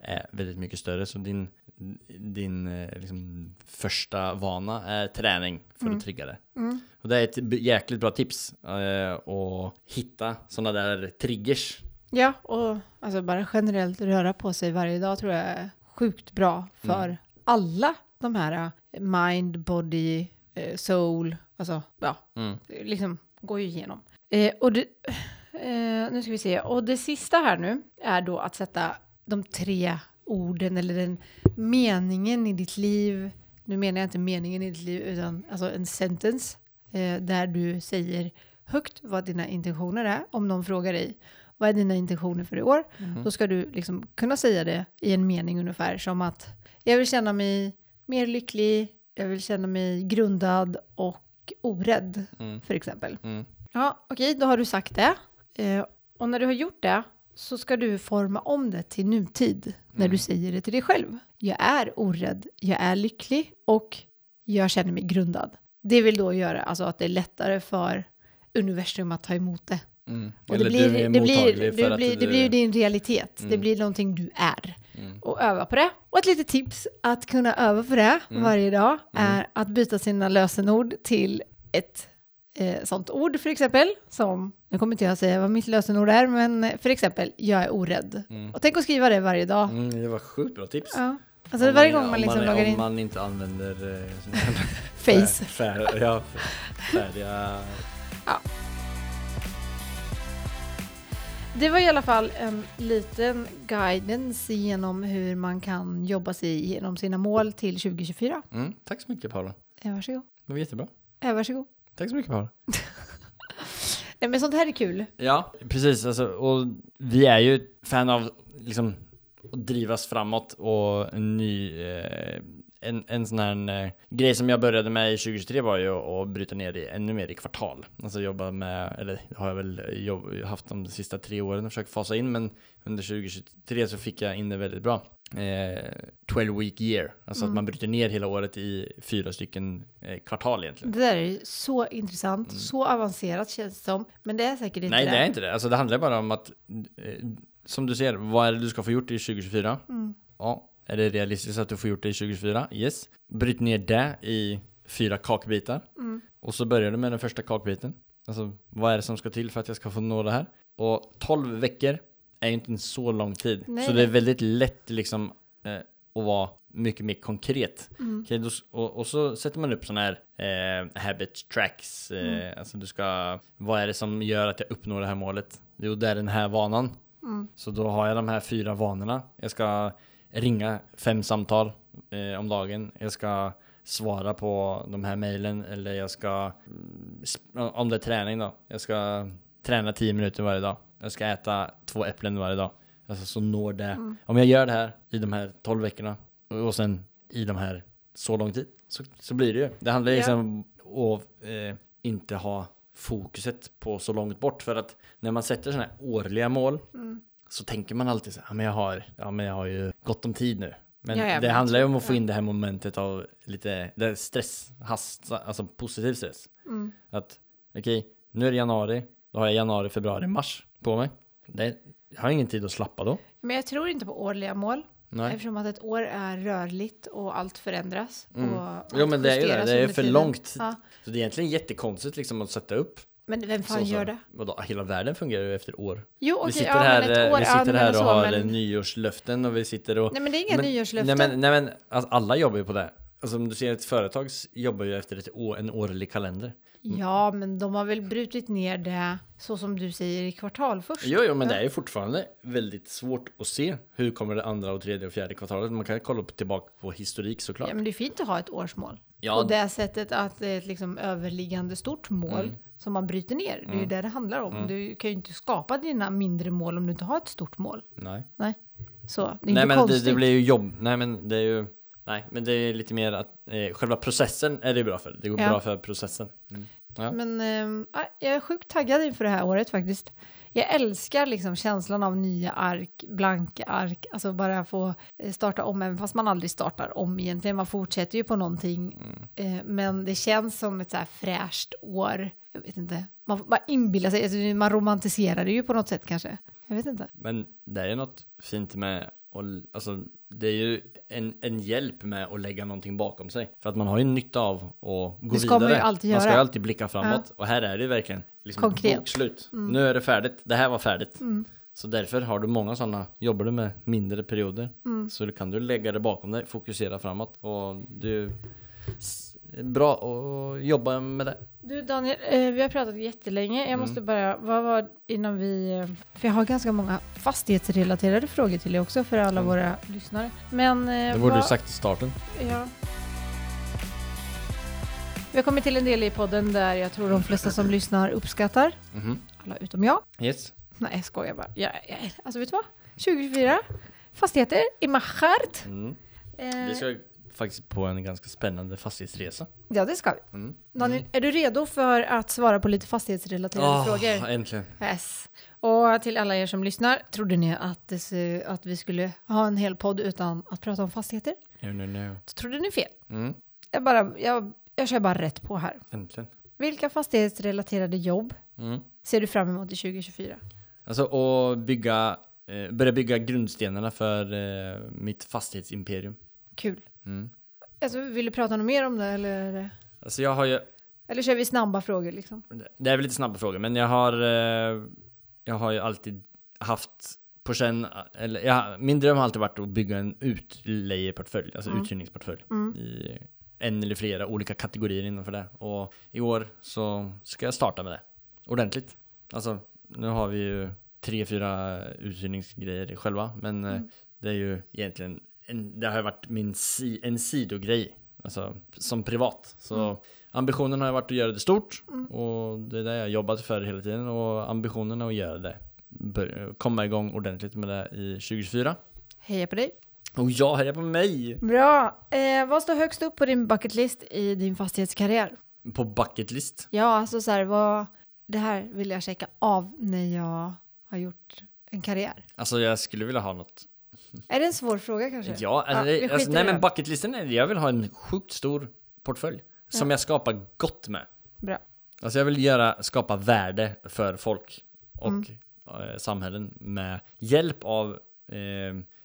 är väldigt mycket större. Så din, din eh, liksom, första vana är träning för att trigga det. Och det är ett jäkligt bra tips eh, att hitta sådana där triggers. Ja, och alltså bara generellt röra på sig varje dag tror jag är sjukt bra för alla de här eh, mind, body, eh, soul, alltså ja, Mm. liksom går ju igenom. Eh, och det, eh, nu ska vi se, och det sista här nu är då att sätta de tre orden eller den meningen i ditt liv. Nu menar jag inte meningen i ditt liv utan alltså en sentence eh, där du säger högt vad dina intentioner är. Om någon frågar dig vad är dina intentioner för i år? Då ska du liksom kunna säga det i en mening ungefär som att jag vill känna mig mer lycklig, jag vill känna mig grundad och orädd Mm. för exempel. Mm. Ja, okej, då har du sagt det. Eh, och när du har gjort det så ska du forma om det till nutid när du säger det till dig själv. Jag är orädd, jag är lycklig och jag känner mig grundad. Det vill då göra alltså att det är lättare för universum att ta emot det. Mm. Och det blir, du det, blir, det, att blir, du... det blir din realitet. Det Mm. blir någonting du är. Mm. Och öva på det. Och ett litet tips att kunna öva på det Mm. varje dag är att byta sina lösenord till ett eh, sånt ord för exempel som, nu kommer inte jag säga vad mitt lösenord är, men eh, för exempel, jag är orädd. Mm. Och tänk att skriva det varje dag. Mm, det var sjukt bra tips. Ja. Alltså Om varje man- gång man om liksom loggar Om in man inte använder eh, face. Fär, ja, färdiga... Det var i alla fall en liten guidance genom hur man kan jobba sig igenom sina mål till 2024. Mm, tack så mycket Paula. Eh, varsågod. Det var jättebra. Eh, varsågod. Tack så mycket Paula. Nej, men sånt här är kul. Ja, precis. Alltså, och vi är ju fan av liksom, att drivas framåt och ny... Eh, en, en sån här eh, grej som jag började med i 2023 var ju att bryta ner det ännu mer i kvartal. Alltså jobba med, eller har jag väl jobb, haft de sista tre åren och försökt fasa in, men under 2023 så fick jag in det väldigt bra. Eh, 12 week year, alltså att man bryter ner hela året i fyra stycken eh, kvartal egentligen. Det där är ju så intressant, så avancerat känns det som. Men det är säkert inte Mm. Nej, det. det är inte det. Alltså det handlar bara om att, eh, som du ser, vad är det du ska få gjort i 2024? Mm. Ja, är det realistiskt att du får gjort det i 2024? Yes. Bryt ner det i fyra kakbitar. Mm. Och så börjar du med den första kakbiten. Alltså, vad är det som ska till för att jag ska få nå det här? Och 12 veckor är ju inte en så lång tid. Nej, så det är väldigt lätt liksom eh, att vara mycket mer konkret. Mm. Okej, då, och, och så sätter man upp sådana här eh, habit tracks. Eh, Mm. Alltså du ska, vad är det som gör att jag uppnår det här målet? Jo, det är den här vanan. Mm. Så då har jag de här fyra vanorna. Jag ska ringa fem samtal eh, om dagen. Jag ska svara på de här mejlen eller jag ska, mm, om det är träning då, jag ska träna 10 minuter varje dag. Jag ska äta två äpplen varje dag. Alltså så når det. Mm. Om jag gör det här i de här 12 veckorna och sen i de här så lång tid så, så blir det ju. Det handlar liksom om att eh, inte ha fokuset på så långt bort för att när man sätter sådana här årliga mål Mm. Så tänker man alltid så här, ja men jag har, ja men jag har ju gott om tid nu. Men Ja, ja, det men handlar ju om att få in det här momentet av lite det stress, hast, alltså positiv stress. Mm. Att okej, nu är det januari, då har jag januari, februari, mars på mig. Det, jag har ingen tid att slappa då. Men jag tror inte på årliga mål. Nej. Eftersom att ett år är rörligt och allt förändras. Mm. Och allt Jo men det är ju det, det är för tiden. långt. Ja. Så det är egentligen jättekonstigt liksom att sätta upp. Men vem fan så, gör det? Vadå, hela världen fungerar ju efter år. Jo, okej, vi sitter ja, här, eh, år, vi ja, sitter men här och så, har men- nyårslöften och vi sitter och Nej, men det är inga Men- nyårslöften. Nej men, nej, men alltså, alla jobbar ju på det. Alltså om du ser ett företag jobbar ju efter ett år, en årlig kalender. Ja, men de har väl brutit ner det så som du säger i kvartal först. Jo, jo, men Ja. det är ju fortfarande väldigt svårt att se hur kommer det andra och tredje och fjärde kvartalet. Man kan kolla upp tillbaka på historik såklart. Ja, men det är fint att ha ett årsmål. Ja, På det sättet att det är ett liksom överliggande stort mål Mm. Som man bryter ner. Det är ju det det handlar om. Mm. Du kan ju inte skapa dina mindre mål om du inte har ett stort mål. Nej, Så det är nej inte men det, konstigt. det blir ju jobb. Nej men det är ju Nej, men det är lite mer att eh, själva processen är det bra för. Det går Ja. bra för processen. Mm. Ja. Men ja, jag är sjukt taggad inför det här året faktiskt. Jag älskar liksom känslan av nya ark, blanka ark, alltså bara få eh, starta om, även fast man aldrig startar om egentligen. Man fortsätter ju på någonting, Mm. eh, men det känns som ett så här fräscht år. Jag vet inte, man bara inbilla sig, alltså, man romantiserar det ju på något sätt kanske. Jag vet inte. Men det är något fint med och, alltså, det är ju en, en hjälp med att lägga någonting bakom sig. För att man har ju nytta av att gå Det ska vidare. man ju alltid Man ska ju alltid blicka framåt. Och här är det ju verkligen liksom Konkret. bokslut. Nu är det färdigt. Det här var färdigt. Mm. Så därför har du många sådana, jobbar du med mindre perioder Mm. så kan du lägga det bakom dig, fokusera framåt och du bra att jobba med det. Du Daniel, eh, vi har pratat jättelänge. Jag Mm. måste bara, vad var innan vi, eh, för jag har ganska många fastighetsrelaterade frågor till dig också för alla Mm. våra lyssnare. Men eh, Det borde vad- du sagt i starten. Ja. Vi har kommit till en del i podden där jag tror de flesta som lyssnar uppskattar. Mhm. Alla utom jag. Yes. Nej, jag skojar bara. Jag, jag, alltså vet du vad? 2024, fastigheter i Machart. Mm. Eh, Vi ska faktiskt på en ganska spännande fastighetsresa. Ja, det ska vi. Mm. Daniel, är du redo för att svara på lite fastighetsrelaterade Åh, frågor? äntligen. Yes. Och till alla er som lyssnar, trodde ni att, det, att vi skulle ha en hel podd utan att prata om fastigheter? No, no, no. Så trodde ni fel. Mm. Jag, bara, jag, jag kör bara rätt på här. Äntligen. Vilka fastighetsrelaterade jobb Mm. ser du fram emot i 2024? Alltså att bygga, eh, börja bygga grundstenarna för eh, mitt fastighetsimperium. Kul. Mm. Alltså, vill du prata något mer om det eller? Alltså jag har ju, Eller kör vi snabba frågor liksom? det är väl lite snabba frågor, men jag har, eh, jag har ju alltid haft på känn, eller jag, min dröm har alltid varit att bygga en utlejeportfölj, alltså Mm. uthyrningsportfölj. Mm. I en eller flera olika kategorier innanför det. Och i år så ska jag starta med det. Ordentligt. Alltså, nu har vi ju tre, fyra uthyrningsgrejer själva, men eh, Mm. det är ju egentligen, en, det har varit min si, en sidogrej. Alltså, som privat. Så Mm. ambitionen har ju varit att göra det stort. Mm. Och det är det jag har jobbat för hela tiden. Och ambitionen är att göra det. Komma igång ordentligt med det i 2024. Heja på dig. Och jag hejar på mig! Bra. Eh, vad står högst upp på din bucketlist i din fastighetskarriär? På bucketlist. Ja, alltså så här, vad, det här vill jag checka av när jag har gjort en karriär. Alltså jag skulle vilja ha något Är det en svår fråga kanske? Ja, alltså, Ja, det, alltså i nej men bucketlisten är jag vill ha en sjukt stor portfölj. Som Ja. jag skapar gott med. Bra. Alltså jag vill göra, skapa värde för folk och Mm. eh, samhällen med hjälp av eh,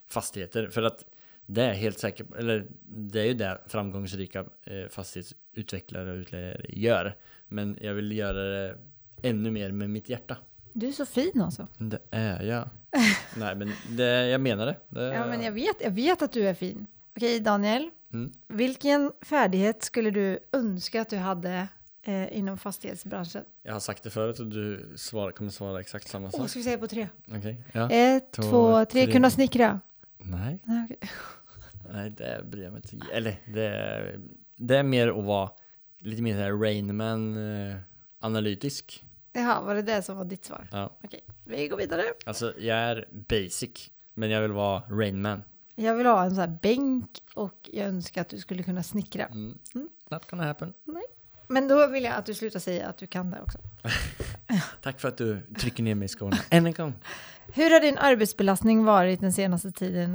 fastigheter. För att det är helt säkert, eller det är ju det framgångsrika eh, fastighetsutvecklare och utlejare gör. Men jag vill göra det ännu mer med mitt hjärta. Du är så fin alltså. Det är jag. Nej men det, jag menar det. det Ja, men jag vet, jag vet att du är fin. Okej, Daniel. Mm. Vilken färdighet skulle du önska att du hade eh, inom fastighetsbranschen? Jag har sagt det förut och du svar, kommer svara exakt samma Åh, sak. ska vi säga på tre? Okej, ja. Ett, Två, två, tre. tre. Kunna snickra. Nej, Nej, okej. nej det bryr jag mig inte. Eller det, är- det är mer att vara lite mer såhär Rainman eh. Jaha, var det det som var ditt svar? Ja. Okej, vi går vidare. Alltså jag är basic, men jag vill vara Rainman. Jag vill ha en sån här bänk och jag önskar att du skulle kunna snickra. Mm. Mm. Not gonna happen. Men då vill jag att du slutar säga att du kan det också. Tack för att du trycker ner mig i skorna än en gång. Hur har din arbetsbelastning varit den senaste tiden?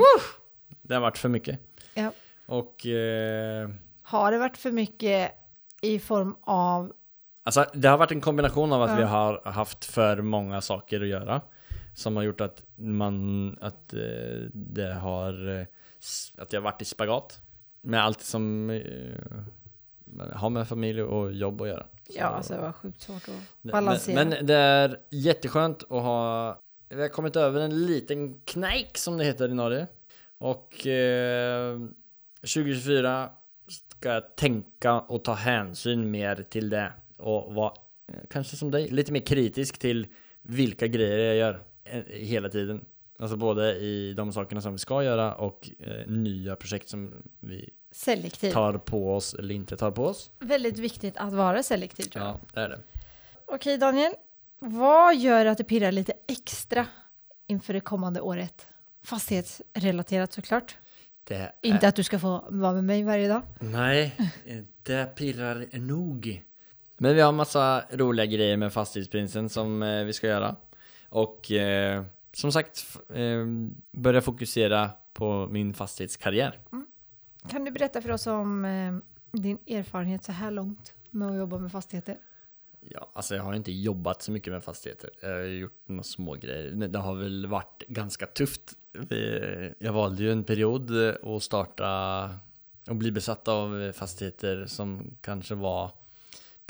Det har varit för mycket. Ja. Och eh, Har det varit för mycket i form av... alltså, det har varit en kombination av att Ja. vi har haft för många saker att göra. Som har gjort att man, att eh, det har, eh, att jag har varit i spagat. Med allt som eh, har med familj och jobb att göra. Så- Ja, alltså det var sjukt svårt att Men- balansera. Men det är jätteskönt att ha Vi har kommit över en liten knäck som det heter i Norge Och eh, 2024 ska jag tänka och ta hänsyn mer till det Och vara, eh, kanske som dig, lite mer kritisk till vilka grejer jag gör eh, hela tiden Alltså både i de sakerna som vi ska göra och eh, nya projekt som vi Selektiv. tar på oss eller inte tar på oss Väldigt viktigt att vara selektiv tror jag. Ja, det är det Okej Daniel, vad gör att det pirrar lite extra inför det kommande året? Fastighetsrelaterat såklart. är Inte att du ska få vara med mig varje dag. Nej, det pirrar nog. Men vi har massa roliga grejer med Fastighetsprinsen som eh, vi ska göra. Och eh, som sagt, eh, börja fokusera på min fastighetskarriär. Kan du berätta för oss om eh, din erfarenhet så här långt med att jobba med fastigheter? Ja, alltså jag har inte jobbat så mycket med fastigheter. Jag har gjort några små grejer. Men det har väl varit ganska tufft. Jag valde ju en period eh, att starta och bli besatt av fastigheter som kanske var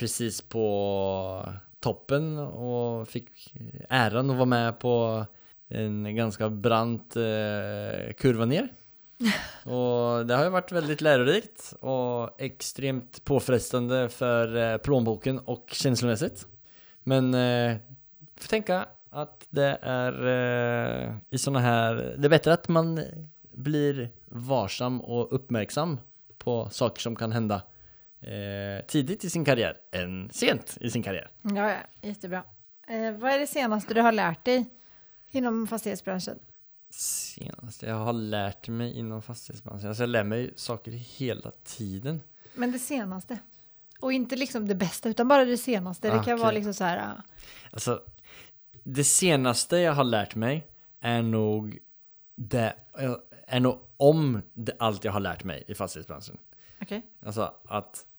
precis på toppen och fick äran att vara med på en ganska brant eh, kurva ner. Och det har ju varit väldigt lärorikt och extremt påfrestande för eh, plånboken och känslomässigt. Men eh, får tänka att det är eh, i sådana här, det är bättre att man blir varsam och uppmärksam på saker som kan hända eh, tidigt i sin karriär än sent i sin karriär. Ja, ja jättebra. Eh, vad är det senaste du har lärt dig inom fastighetsbranschen? Senaste jag har lärt mig inom fastighetsbranschen, alltså jag lär mig saker hela tiden. Men det senaste. Och inte liksom det bästa, utan bara det senaste. Det kan Okej. vara liksom så här... ah, Alltså, det senaste jag har lärt mig är nog det, är nog om det, allt jag har lärt mig i fastighetsbranschen. Okej. Alltså att, eh,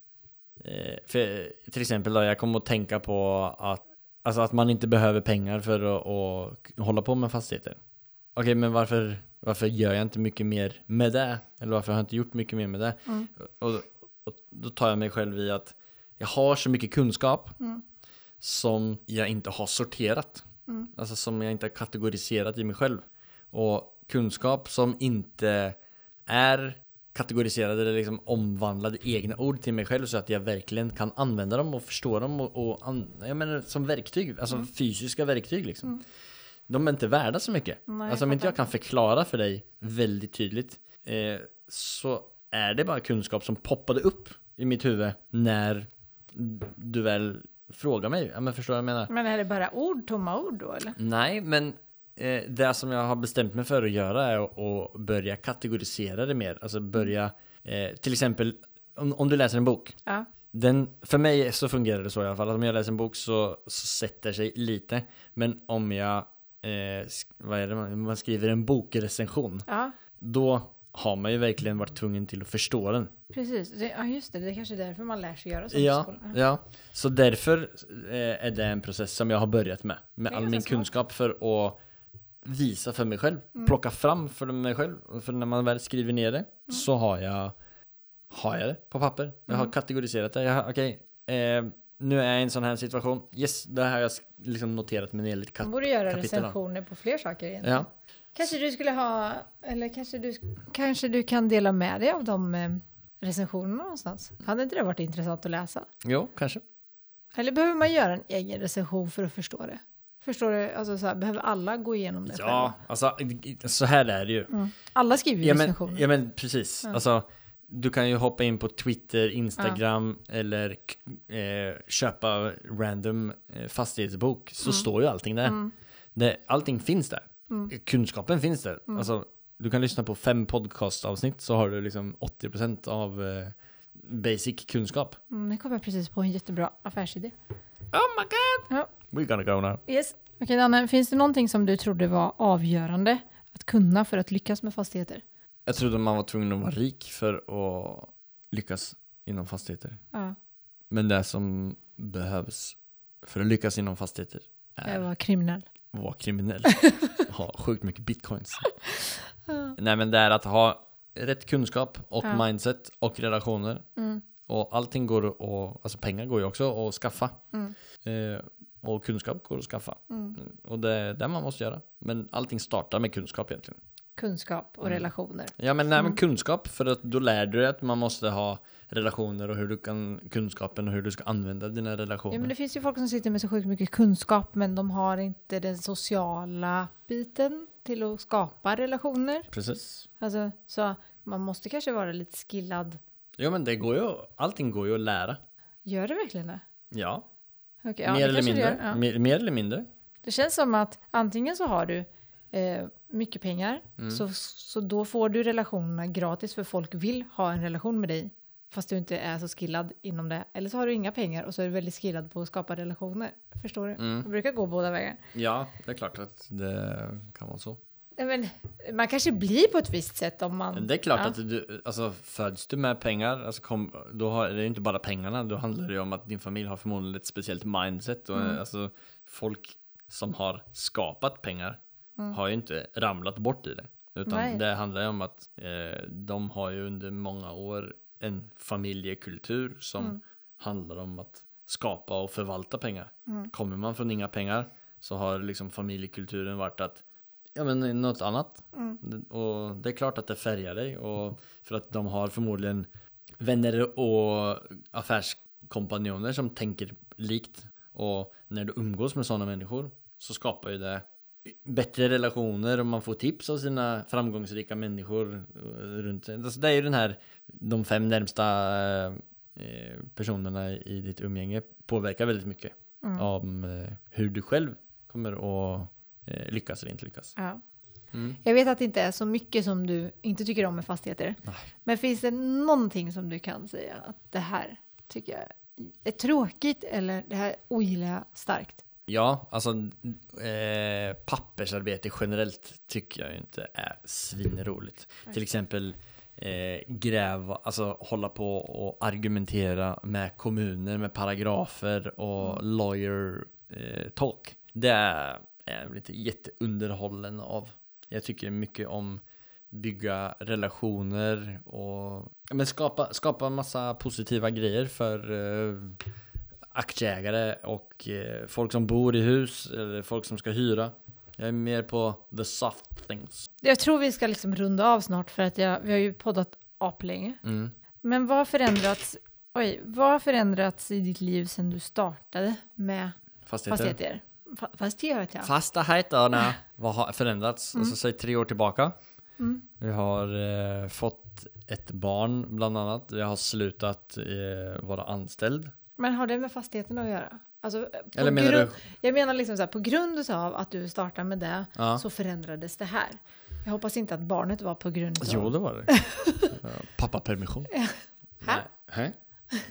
för, till exempel då, jag kommer att tänka på att, alltså att man inte behöver pengar för att, att hålla på med fastigheter. Okej, men varför, varför gör jag inte mycket mer med det? Eller varför har jag inte gjort mycket mer med det? Mm. Och, och då tar jag mig själv i att jag har så mycket kunskap Mm. som jag inte har sorterat. Mm. Alltså som jag inte har kategoriserat i mig själv. Och kunskap som inte är kategoriserade eller liksom omvandlade egna ord till mig själv så att jag verkligen kan använda dem och förstå dem och, och an, jag menar som verktyg, alltså Mm. fysiska verktyg liksom. De är inte värda så mycket. Nej, alltså om inte jag kan förklara för dig väldigt tydligt eh, så är det bara kunskap som poppade upp i mitt huvud när du väl frågar mig. Ja, men förstår du vad jag menar? Men är det bara ord, tomma ord då eller? Nej, men det som jag har bestämt mig för att göra är att, börja kategorisera det mer. Alltså börja, eh, till exempel om, om du läser en bok. Ja. Den, för mig så fungerar det så i alla fall. Att om jag läser en bok så, så sätter sig lite. Men om jag, eh, vad är det man, man skriver en bokrecension. Ja, Då har man ju verkligen varit tvungen till att förstå den. precis. Det, ja, just det. Det är kanske är därför man lär sig göra sånt i Ja, skolan. ja. Så därför eh, är det en process som jag har börjat med. Med all min smart. kunskap för att visa för mig själv. Mm. Plocka fram för mig själv. För när man väl skriver ner det så har jag, har jag det på papper. Jag har Mm. kategoriserat det. Jag Okej, eh, nu är jag i en sån här situation. Yes, det här har jag liksom noterat med ner lite Man kap- borde göra kapitel av. recensioner på fler saker egentligen. Ja. Kanske du skulle ha, eller kanske du, kanske du kan dela med dig av de eh, recensionerna någonstans? Hade inte det varit intressant att läsa? Jo, kanske. Eller behöver man göra en egen recension för att förstå det? Förstår du? Alltså så här, behöver alla gå igenom det Ja, alltså så här är det ju. själva? Mm. Alla skriver ju Ja men, ja men precis. Ja. Alltså, du kan ju hoppa in på Twitter, Instagram eller k- eh, köpa random eh, fastighetsbok så Mm. står ju allting där. Mm. Det, allting finns där. Mm. Kunskapen finns där. Mm. Alltså, du kan lyssna på fem podcastavsnitt så har du liksom 80% av eh, basic kunskap. Mm, nu kom jag precis på en jättebra affärsidé. Oh my god! We're gonna go now. Yes. Okej Danne, finns det någonting som du trodde var avgörande att kunna för att lyckas med fastigheter? Jag trodde man var tvungen att vara rik för att lyckas inom fastigheter. Ja, Men det som behövs för att lyckas inom fastigheter är var kriminell. att vara kriminell. ha sjukt mycket bitcoins. Nej men det är att ha rätt kunskap och Ja. mindset och relationer. Mm. Och allting går att, alltså pengar går ju också att skaffa. Mm. Eh, och kunskap går att skaffa. Mm. Och det är det man måste göra. Men allting startar med kunskap egentligen. Kunskap och Mm. relationer. Ja men, nej, men Mm. kunskap, för att då lär du dig att man måste ha relationer och hur du kan, kunskapen och hur du ska använda dina relationer. Ja, men det finns ju folk som sitter med så sjukt mycket kunskap men de har inte den sociala biten till att skapa relationer. Precis. Alltså, så man måste kanske vara lite skillad. Ja men det går ju, allting går ju att lära. Gör det verkligen det? Ja, Okej, ja, mer eller mindre. gör, ja. mer, mer eller mindre. Det känns som att antingen så har du eh, mycket pengar, Mm. så, så då får du relationerna gratis för folk vill ha en relation med dig. Fast du inte är så skillad inom det. Eller så har du inga pengar och så är du väldigt skillad på att skapa relationer. Förstår du? Mm. Det brukar gå båda vägar. Ja, det är klart att det kan vara så. Men, man kanske blir på ett visst sätt om man... Det är klart Ja. att du, alltså föds du med pengar, alltså kom, då har, det är inte bara pengarna, då handlar det ju om att din familj har förmodligen ett speciellt mindset. Och, Mm. alltså, folk som har skapat pengar Mm. har ju inte ramlat bort i det. Utan Nej. det handlar ju om att eh, de har ju under många år en familjekultur som Mm. handlar om att skapa och förvalta pengar. Mm. Kommer man från inga pengar så har liksom familjekulturen varit att ja men något annat. Mm. Och det är klart att det färgar dig och för att de har förmodligen vänner och affärskompanjoner som tänker likt. Och när du umgås med sådana människor så skapar ju det bättre relationer och man får tips av sina framgångsrika människor eh, runt sig. Alltså det är ju den här, de fem närmsta eh, personerna i ditt umgänge påverkar väldigt mycket Mm. om eh, hur du själv kommer att lyckas eller inte lyckas. Ja. Mm. Jag vet att det inte är så mycket som du inte tycker om med fastigheter. Nej. Men finns det någonting som du kan säga att det här tycker jag är tråkigt eller det här ogillar jag starkt? Ja, alltså eh, pappersarbete generellt tycker jag inte är svinroligt. Till exempel eh, gräva, alltså hålla på och argumentera med kommuner med paragrafer och lawyer eh, talk. Det är jag väl inte jätteunderhållen av. Jag tycker mycket om bygga relationer och men skapa, skapa massa positiva grejer för eh, aktieägare och eh, folk som bor i hus eller folk som ska hyra. Jag är mer på the soft things. Jag tror vi ska liksom runda av snart för att jag, vi har ju poddat aplänge. Mm. Men vad har förändrats, oj, vad har förändrats i ditt liv sedan du startade med Fastigheter. fastigheter? Fa- Fastigheter. Fastigheterna. Vad har förändrats? Alltså säg tre år tillbaka. Mm. Vi har eh, fått ett barn bland annat. Vi har slutat eh, vara anställd. Men har det med fastigheterna att göra? Alltså, på Eller menar du? Jag menar liksom så här, på grund av att du startade med det Ja. så förändrades det här. Jag hoppas inte att barnet var på grund av... Jo, det var det. Pappapermission. Nej.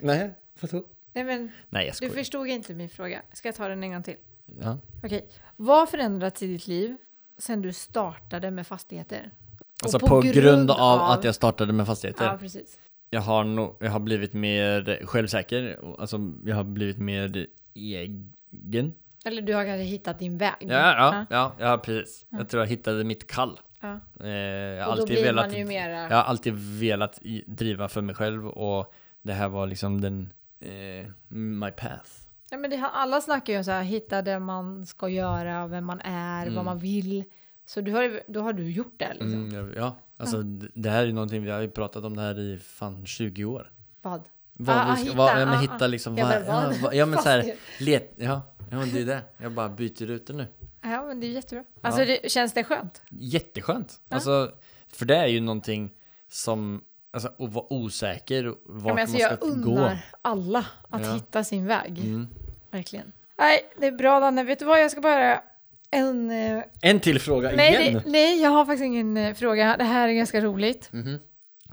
Nej, vadå? Nej men, Nej, jag du skojar. förstod inte min fråga. Ska jag ta den en gång till? Ja. Okej. Vad förändrats i ditt liv sen du startade med fastigheter? Och Alltså på, grund, av, att jag startade med fastigheter. Ja, precis. Jag har, nog, jag har blivit mer självsäker. Alltså, jag har blivit mer egen. Eller du har kanske hittat din väg. Ja, ja, ja, ja precis. Jag tror jag hittade mitt kall. Ja. Eh, jag har Och då alltid blir velat, man ju mera... jag har alltid velat i- driva för mig själv och det här var liksom den, eh, my path. Ja, men det, alla snackar ju om så här, hitta det man ska göra, vem man är, Mm. vad man vill. Så du har, då har du gjort det liksom. Mm, jag- ja, alltså d- det här är någonting vi har ju pratat om det här i fan 20 år. Vad? Vad Ah, vi ah, ska, hitta, vad, ja, men ah, hitta ah. liksom, Ja, vad, vad? ja, ja men så här, let, ja, ja men det är det. Jag bara byter ut det nu. Ja, men det är jättebra. Alltså, det, känns det skönt? Jätteskönt. Ja. Alltså, för det är ju någonting som, alltså att vara osäker Ja, vart men alltså, man jag ska unnar gå. alla att Ja. hitta sin väg. Mm. Verkligen. Nej, det är bra Danne. Vet du vad, jag ska bara... En, eh, En till fråga nej, igen. det, nej, jag har faktiskt ingen eh, fråga. Det här är ganska roligt. Mhm.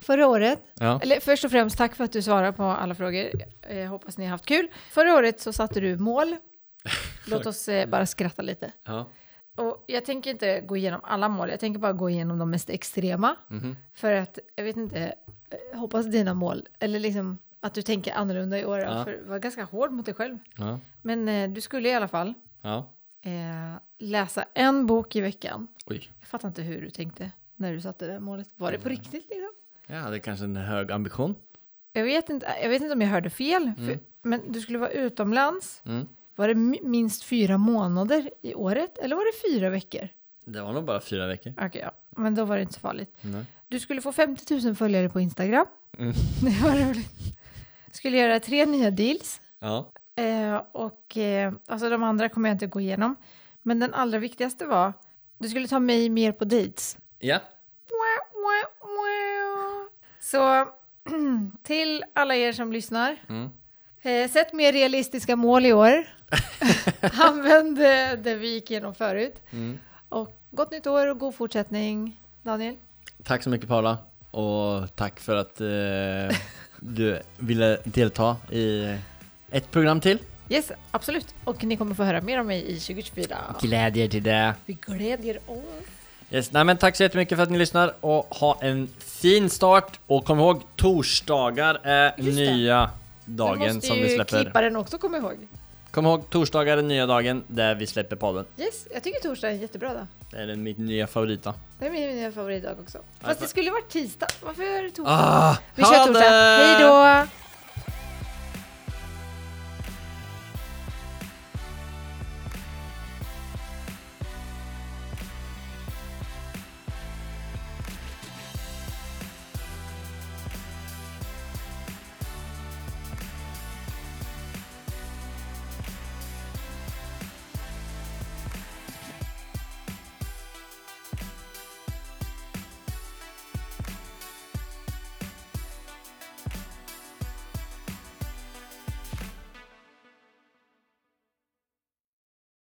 Förra året, Ja. eller först och främst tack för att du svarar på alla frågor. Jag hoppas ni har haft kul. Förra året så satte du mål. Låt oss eh, bara skratta lite. Ja. Och jag tänker inte gå igenom alla mål, jag tänker bara gå igenom de mest extrema. Mhm. För att, jag vet inte, eh, hoppas dina mål, eller liksom att du tänker annorlunda i år. Ja. För var ganska hård mot dig själv. Ja. Men eh, du skulle i alla fall Ja. eh, läsa en bok i veckan. Oj. Jag fattar inte hur du tänkte när du satte det målet. Var det på riktigt liksom? Jag hade kanske en hög ambition. Jag vet inte, jag vet inte om jag hörde fel, för, Mm. men du skulle vara utomlands. Mm. Var det mi- minst fyra månader i året eller var det fyra veckor? Det var nog bara fyra veckor. Okej, ja. men då var det inte så farligt. Nej. Du skulle få 50 000 följare på Instagram. Mm. Det var roligt. Skulle göra tre nya deals. Ja. Eh, och eh, alltså de andra kommer jag inte gå igenom. Men den allra viktigaste var, du skulle ta mig mer på dates. Ja. Så till alla er som lyssnar, Mm. eh, sätt mer realistiska mål i år. Använd eh, det vi gick igenom förut. Mm. Och gott nytt år och god fortsättning, Daniel. Tack så mycket Paula. Och tack för att eh, du ville delta i ett program till. Yes, absolut. Och ni kommer få höra mer om mig i 2024. Glädjer till det. Vi glädjer oss. Yes. Nej, men tack så jättemycket för att ni lyssnar och ha en fin start. Och kom ihåg, torsdagar är nya Du dagen måste som ju vi släpper. klipparen också komma ihåg. Kom ihåg, torsdagar är nya dagen där vi släpper podden. Yes, jag tycker torsdag är en jättebra dag. Det är min nya favoritdag. Det är min nya favoritdag också. Fast det skulle varit tisdag. Varför torsdag? Ah, Vi kör torsdag. det! Hej då!